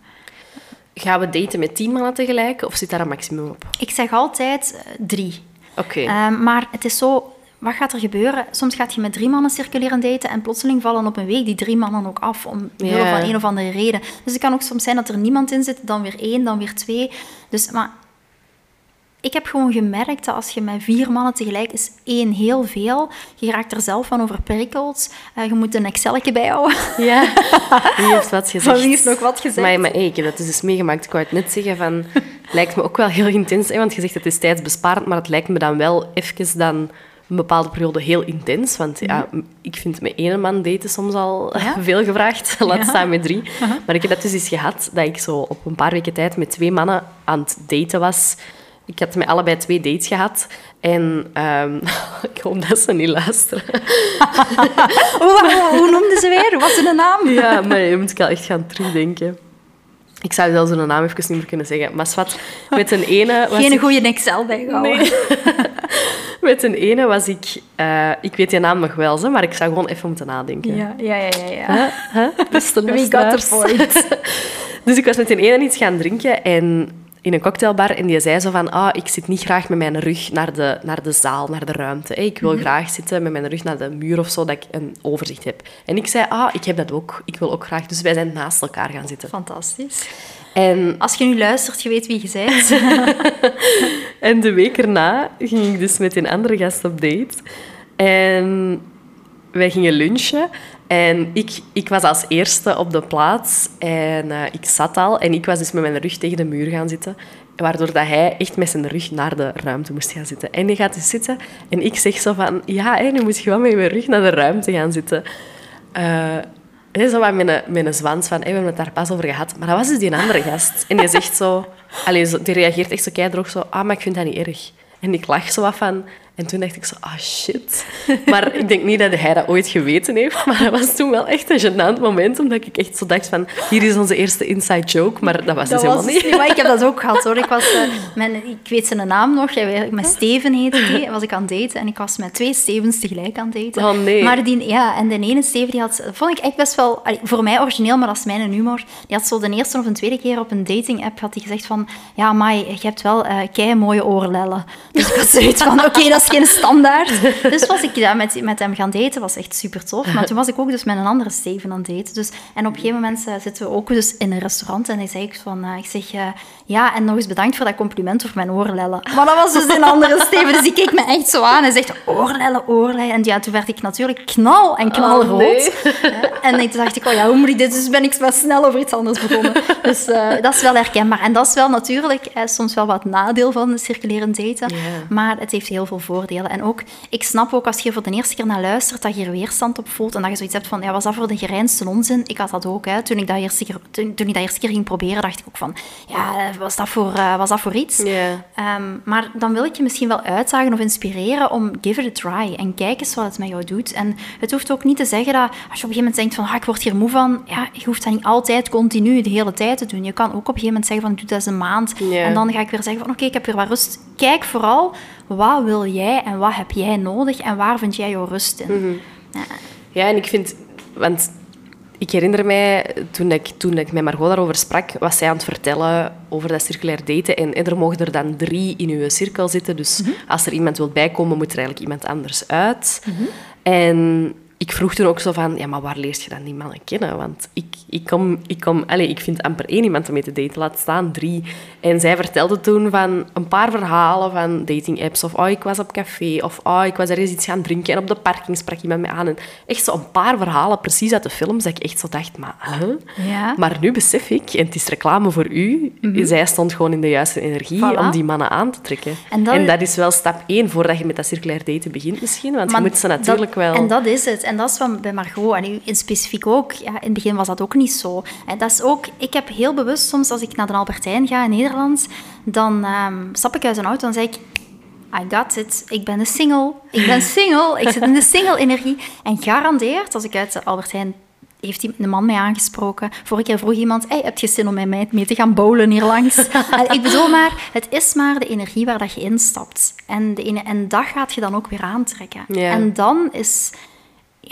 Gaan we daten met tien mannen tegelijk of zit daar een maximum op? Ik zeg altijd eh, drie. Oké. Ehm, maar het is zo, wat gaat er gebeuren? Soms gaat je met drie mannen circuleren daten en plotseling vallen op een week die drie mannen ook af, om van een of andere reden. Dus het kan ook soms zijn dat er niemand in zit, dan weer één, dan weer twee. Dus, maar ik heb gewoon gemerkt dat als je met vier mannen tegelijk is, één, heel veel. Je raakt er zelf van overprikkeld. Uh, je moet een Excelje bijhouden. Ja, wie heeft wat gezegd? Van wie heeft nog wat gezegd? Maar, maar hey, ik heb dat dus meegemaakt. Ik wou het net zeggen van... lijkt me ook wel heel intens, hè, want je zegt het is tijdsbesparend, maar het lijkt me dan wel even dan een bepaalde periode heel intens. Want ja, Mhm. ik vind met één man daten soms al veel gevraagd. Laat staan met drie. Maar ik heb dat dus eens gehad, dat ik zo op een paar weken tijd met twee mannen aan het daten was. Ik had met allebei twee dates gehad. En ehm, ik hoop dat ze niet luisteren. Hoe, hoe, noemden ze weer? Wat is hun naam? Ja, maar je moet ik wel echt gaan terugdenken. Ik zou zelfs hun naam even niet meer kunnen zeggen. Maar zwart, met een ene was Geen ik... goede Excel bijgehouden. Nee. Met een ene was ik... eh, ik weet die naam nog wel, hè, maar ik zou gewoon even moeten nadenken. Ja, ja, ja, ja. ja. Huh? Beste We got the point. Dus ik was met een ene iets gaan drinken en in een cocktailbar en die zei zo van ah, ik zit niet graag met mijn rug naar de, naar de zaal, naar de ruimte. Ik wil Mhm. graag zitten met mijn rug naar de muur of zo, dat ik een overzicht heb. En ik zei, ah, ik heb dat ook. Ik wil ook graag. Dus wij zijn naast elkaar gaan zitten. Fantastisch. En, Als je nu luistert, je weet wie je bent. en de week erna ging ik dus met een andere gast op date. En wij gingen lunchen. En ik, ik was als eerste op de plaats. En eh, ik zat al. En ik was dus met mijn rug tegen de muur gaan zitten. Waardoor dat hij echt met zijn rug naar de ruimte moest gaan zitten. En die gaat dus zitten. En ik zeg zo van... Ja, hè, nu moet je wel met je rug naar de ruimte gaan zitten. Eh, hè, zo wat met een, met een zwans van... we hebben het daar pas over gehad. Maar dat was dus die andere gast. En die zegt zo... Allee, zo, die reageert echt zo keidroog zo... Ah, maar ik vind dat niet erg. En ik lach zo wat van... En toen dacht ik zo, ah shit. Maar ik denk niet dat hij dat ooit geweten heeft. Maar dat was toen wel echt een gênant moment. Omdat ik echt zo dacht van, hier is onze eerste inside joke. Maar dat was Dat dus was helemaal dus niet. maar ik heb dat ook gehad hoor. Ik, was, eh, mijn, ik weet zijn naam nog, met Steven heette hij, was ik aan het daten. En ik was met twee Stevens tegelijk aan het daten. Oh, nee. Maar die, ja, en de ene Steven, die had, vond ik echt best wel, voor mij origineel, maar dat is mijn humor. Die had zo de eerste of een tweede keer op een dating app had hij gezegd van, ja, Mai, je hebt wel eh kei mooie oorlellen. Dus ik had zoiets van, oké, dat is geen standaard. Dus was ik ja, met, met hem gaan daten, was echt super tof. Maar toen was ik ook dus met een andere Steven aan het daten. Dus, en op een gegeven moment eh, zitten we ook dus in een restaurant en hij zei ik van, eh, ik zeg, eh, ja, en nog eens bedankt voor dat compliment over mijn oorlellen. Maar dat was dus een andere Steven, dus die keek me echt zo aan en zegt, oorlellen, oorlellen. En ja, toen werd ik natuurlijk knal en knalrood. Oh, nee. En toen dacht ik, oh ja, hoe moet ik dit? Dus ben ik wel snel over iets anders begonnen. Dus dat is wel herkenbaar. En dat is wel natuurlijk soms wel wat nadeel van circulerend daten. Maar het heeft heel veel voordelen. En ook, ik snap ook als je voor de eerste keer naar luistert, dat je er weerstand op voelt. En dat je zoiets hebt van, ja, was dat voor de gereinste onzin? Ik had dat ook. Hè. Toen, ik dat eerste keer, toen, toen ik dat eerste keer ging proberen, dacht ik ook van, ja, was dat voor, eh, was dat voor iets? Ehm, maar dan wil ik je misschien wel uitdagen of inspireren om give it a try. En kijk eens wat het met jou doet. En het hoeft ook niet te zeggen dat als je op een gegeven moment denkt van ah, ik word hier moe van, ja, je hoeft dat niet altijd continu de hele tijd te doen. Je kan ook op een gegeven moment zeggen van doe dat eens een maand. En dan ga ik weer zeggen van oké, ik heb weer wat rust. Kijk vooral wat wil jij en wat heb jij nodig en waar vind jij jouw rust in. Ja. Ja, en ik vind... Want ik herinner mij, toen ik, toen ik met Margot daarover sprak, was zij aan het vertellen over dat circulair daten. En er mogen er dan drie in uw cirkel zitten. Dus als er iemand wil bijkomen, moet er eigenlijk iemand anders uit. En ik vroeg toen ook zo van, ja, maar waar leert je dan die mannen kennen? Want ik, ik kom... Ik, kom allez, ik vind amper één iemand om mee te daten, laat staan drie. En zij vertelde toen van een paar verhalen van dating-apps. Of, oh, ik was op café. Of, oh, ik was ergens iets gaan drinken. En op de parking sprak iemand mij aan. En echt zo een paar verhalen, precies uit de films, dat ik echt zo dacht, maar... Huh? Ja. Maar nu besef ik, en het is reclame voor u, zij stond gewoon in de juiste energie Mhm. Voilà. om die mannen aan te trekken. En En dat- dat, is wel stap één voordat je met dat circulair daten begint misschien. Want Maar je moet ze natuurlijk dat- wel... En dat is het. En dat is wat bij Margot. En u in specifiek ook. Ja, in het begin was dat ook niet zo. En dat is ook... Ik heb heel bewust soms, als ik naar de Albertijn ga in Nederland, dan ehm, stap ik uit een auto en zeg ik... I got it. Ik ben een single. Ik ben single. Ik zit in de single-energie. En garandeerd, als ik uit de Albertijn heeft die- een man mij aangesproken. Vorige keer vroeg iemand, hey, heb je zin om met mij mee te gaan bowlen hier langs? Ik bedoel maar, het is maar de energie waar dat je instapt. En, de ene, en dat gaat je dan ook weer aantrekken. En dan is,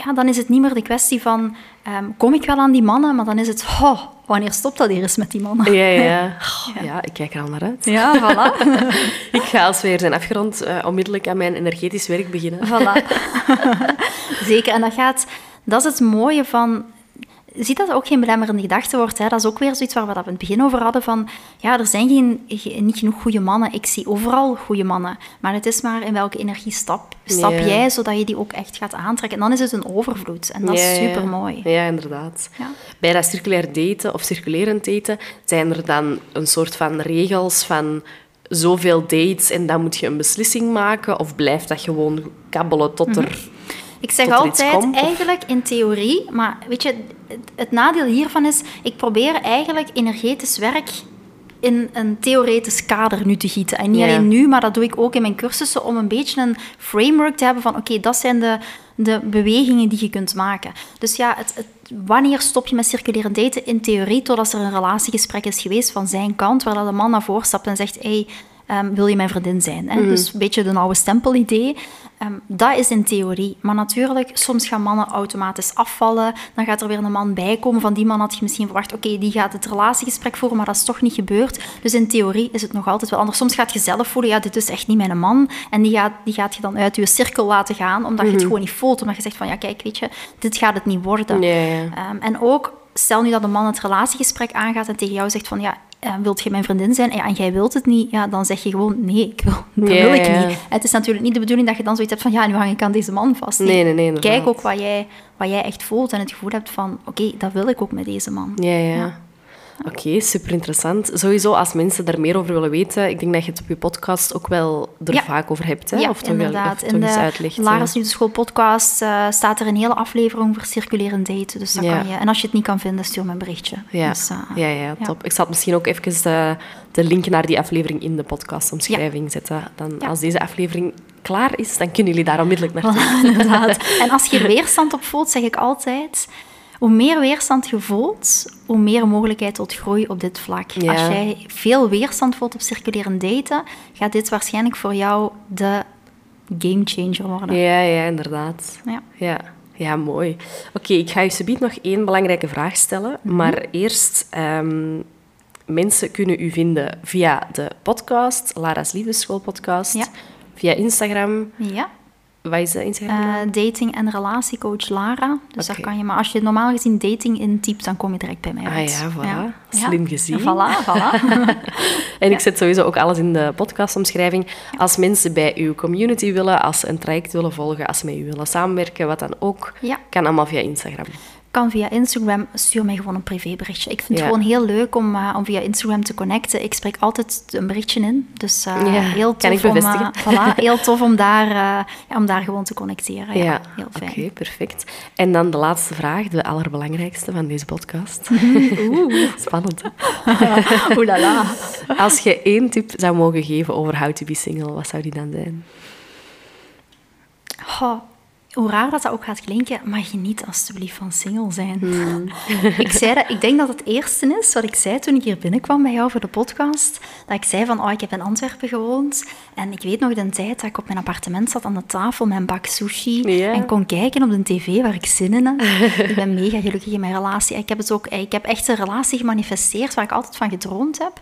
ja, dan is het niet meer de kwestie van, ehm, kom ik wel aan die mannen? Maar dan is het, oh, wanneer stopt dat hier eens met die mannen? Ja, ja, ja. Ik kijk er al naar uit. Ja, voilà. Ik ga als we hier zijn afgerond eh, onmiddellijk aan mijn energetisch werk beginnen. Voilà. Zeker. En dat gaat... Dat is het mooie van... ziet dat het ook geen belemmerende gedachte wordt. Hè? Dat is ook weer zoiets waar we dat in het begin over hadden. Van, ja, er zijn geen, niet genoeg goede mannen. Ik zie overal goede mannen. Maar het is maar in welke energie stap, stap jij, zodat je die ook echt gaat aantrekken. En dan is het een overvloed. En dat is super mooi. Ja, inderdaad. Bij dat circulair daten of circulerend daten zijn er dan een soort van regels van zoveel dates en dan moet je een beslissing maken? Of blijft dat gewoon kabbelen tot mhm. er ik zeg altijd, eigenlijk in theorie, maar weet je, het, nadeel hiervan is, ik probeer eigenlijk energetisch werk in een theoretisch kader nu te gieten. En niet alleen nu, maar dat doe ik ook in mijn cursussen om een beetje een framework te hebben van oké, dat zijn de, de bewegingen die je kunt maken. Dus ja, het, het, wanneer stop je met circuleren daten? In theorie, totdat er een relatiegesprek is geweest van zijn kant, waar de man naar voren stapt en zegt, hey, um, wil je mijn vriendin zijn? Hè? Mhm. Dus een beetje de oude stempelidee. Um, dat is in theorie. Maar natuurlijk, soms gaan mannen automatisch afvallen. Dan gaat er weer een man bij komen. Van die man had je misschien verwacht, oké, die gaat het relatiegesprek voeren, maar dat is toch niet gebeurd. Dus in theorie is het nog altijd wel anders. Soms gaat je zelf voelen, ja, dit is echt niet mijn man. En die gaat, die gaat je dan uit je cirkel laten gaan, omdat je het mhm. gewoon niet voelt. Omdat je zegt van, ja, kijk, weet je, dit gaat het niet worden. Um, en ook, stel nu dat een man het relatiegesprek aangaat en tegen jou zegt van, ja, uh, wilt je mijn vriendin zijn ja, en jij wilt het niet, ja, dan zeg je gewoon nee, ik wil, dat wil ik niet. Het is natuurlijk niet de bedoeling dat je dan zoiets hebt van ja, nu hang ik aan deze man vast. Nee, nee, nee. Kijk ook wat jij, wat jij echt voelt en het gevoel hebt van oké, dat wil ik ook met deze man. ja. ja. Oké, super interessant. Sowieso, als mensen daar meer over willen weten, ik denk dat je het op je podcast ook wel er vaak over hebt. Hè? Ja, of toch inderdaad. Wel, of In de uitlegt, Lara's Nu de School podcast uh, staat er een hele aflevering over circulerend daten. Dus dat kan je. En als je het niet kan vinden, stuur me een berichtje. Ja, dus, uh, ja, ja, top. Ik zal misschien ook even de, de link naar die aflevering in de podcastomschrijving zetten. Dan, Als deze aflevering klaar is, dan kunnen jullie daar onmiddellijk naartoe. inderdaad. En als je er weerstand op voelt, zeg ik altijd hoe meer weerstand je voelt, hoe meer mogelijkheid tot groei op dit vlak. Als jij veel weerstand voelt op circulerend daten, gaat dit waarschijnlijk voor jou de game changer worden. Ja, ja inderdaad. Ja. ja. Ja, mooi. Oké, ik ga je subiet nog één belangrijke vraag stellen. Mhm. Maar eerst, um, mensen kunnen u vinden via de podcast, Lara's Liefdeschool podcast, ja. via Instagram. Ja. Wat is Instagram? Uh, dating- en relatiecoach Lara. Dus okay. kan je, maar als je normaal gezien dating intypt, dan kom je direct bij mij ah uit. Ah ja, voilà. Slim gezien. Voilà, voilà. en ik zet sowieso ook alles in de podcastomschrijving. Als mensen bij uw community willen, als ze een traject willen volgen, als ze met u willen samenwerken, wat dan ook, kan allemaal via Instagram kan via Instagram, stuur mij gewoon een privéberichtje. Ik vind het gewoon heel leuk om, uh, om via Instagram te connecten. Ik spreek altijd een berichtje in. Dus uh, ja, heel tof om, uh, voilà, heel tof om daar, ja, om daar gewoon te connecteren. Ja, ja heel fijn. Oké, perfect. En dan de laatste vraag, de allerbelangrijkste van deze podcast. Oeh. Spannend. Oelala. Als je één tip zou mogen geven over how to be single, wat zou die dan zijn? Oh, hoe raar dat dat ook gaat klinken, maar geniet alsjeblieft van single zijn. Hmm. ik, zei dat, ik denk dat het eerste is wat ik zei toen ik hier binnenkwam bij jou voor de podcast. Dat ik zei van, oh, ik heb in Antwerpen gewoond. En ik weet nog de tijd dat ik op mijn appartement zat aan de tafel met een bak sushi. En kon kijken op de tv waar ik zin in had. ik ben mega gelukkig in mijn relatie. Ik heb, het ook, ik heb echt een relatie gemanifesteerd waar ik altijd van gedroomd heb.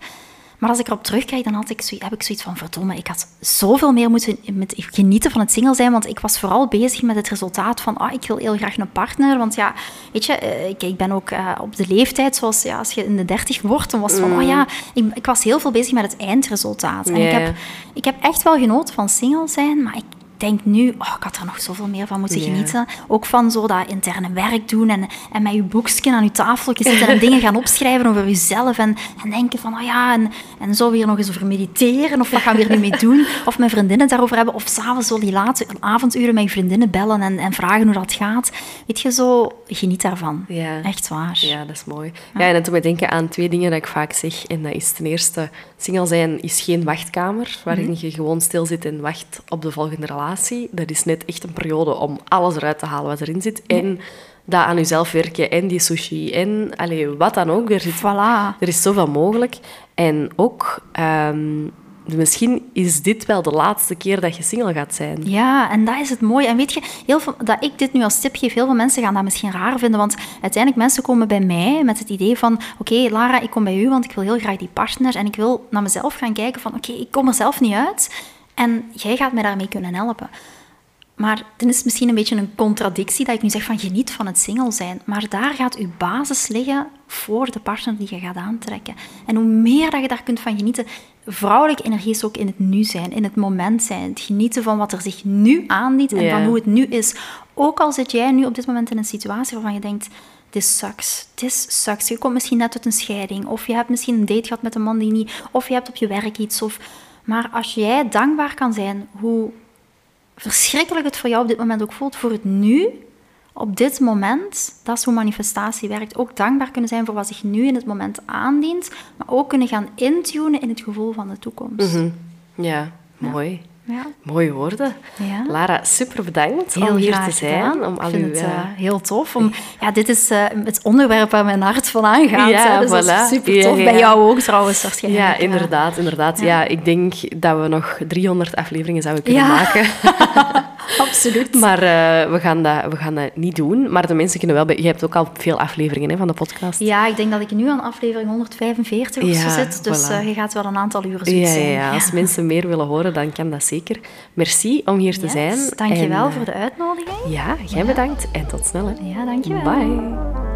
Maar als ik erop terugkijk, dan had ik zo, heb ik zoiets van, verdomme, ik had zoveel meer moeten met, genieten van het single zijn, want ik was vooral bezig met het resultaat van, ah, ik wil heel graag een partner, want ja, weet je, eh, ik, ik ben ook uh, op de leeftijd, zoals ja, als je in de dertig wordt, dan was het van, oh ja, ik, ik, was heel veel bezig met het eindresultaat. En ik, heb, ik heb echt wel genoten van single zijn, maar ik, denk nu, oh, ik had er nog zoveel meer van moeten genieten. Ook van zo dat interne werk doen en, en met je boekje aan je tafel zitten en dingen gaan opschrijven over jezelf. En, en denken van, oh ja, en, en zo weer nog eens over mediteren. Of wat gaan we hier nu mee doen? Of met vriendinnen daarover hebben. Of s'avonds zo die late avonduren met je vriendinnen bellen en, en vragen hoe dat gaat. Weet je, zo geniet daarvan. Echt waar. Ja, dat is mooi. Ja, en toen we denken aan twee dingen dat ik vaak zeg. En dat is ten eerste, single zijn is geen wachtkamer, waarin mhm. je gewoon stil zit en wacht op de volgende relatie dat is net echt een periode om alles eruit te halen wat erin zit. En dat aan jezelf werken en die sushi en allee, wat dan ook. Er, zit, voilà. er is zoveel mogelijk. En ook... Um, misschien is dit wel de laatste keer dat je single gaat zijn. Ja, en dat is het mooie. En weet je, heel dat ik dit nu als tip geef, heel veel mensen gaan dat misschien raar vinden, want uiteindelijk mensen komen bij mij met het idee van oké, Lara, ik kom bij u, want ik wil heel graag die partner en ik wil naar mezelf gaan kijken van oké, ik kom er zelf niet uit. En jij gaat mij daarmee kunnen helpen. Maar dan is het misschien een beetje een contradictie dat ik nu zeg van geniet van het single zijn. Maar daar gaat uw basis liggen voor de partner die je gaat aantrekken. En hoe meer dat je daar kunt van genieten, vrouwelijke energie is ook in het nu zijn, in het moment zijn. Het genieten van wat er zich nu aandient en van hoe het nu is. Ook al zit jij nu op dit moment in een situatie waarvan je denkt, this sucks, this sucks. Je komt misschien net uit een scheiding, of je hebt misschien een date gehad met een man die niet, of je hebt op je werk iets. Of... Maar als jij dankbaar kan zijn hoe verschrikkelijk het voor jou op dit moment ook voelt, voor het nu, op dit moment, dat is hoe manifestatie werkt. Ook dankbaar kunnen zijn voor wat zich nu in het moment aandient, maar ook kunnen gaan intunen in het gevoel van de toekomst. Mhm. Ja, mooi. Ja. Mooie woorden. Ja. Lara, super bedankt Heel om hier te zijn. gedaan. Om al uw, het eh, eh, heel tof. Om, ja, dit is eh, het onderwerp waar mijn hart van aangaat. Ja, dus dat is super tof. Ja, ja. Bij jou ook trouwens waarschijnlijk. Ja, inderdaad, inderdaad. Ja. ik denk dat we nog 300 afleveringen zouden kunnen Ja. maken. Absoluut. Maar eh, we, gaan dat, we gaan dat niet doen. Maar de mensen kunnen wel... Bij... Je hebt ook al veel afleveringen hè, van de podcast. Ja, ik denk dat ik nu aan aflevering 145 of zo Ja, zit. Dus voilà. eh, je gaat wel een aantal uren zoet Ja, ja, zijn. ja, als mensen meer willen horen, dan kan dat zeker. Merci om hier te zijn. Dankjewel En, eh, voor de uitnodiging. Ja, jij bedankt. En tot snel. Hè. Ja, dankjewel. Bye.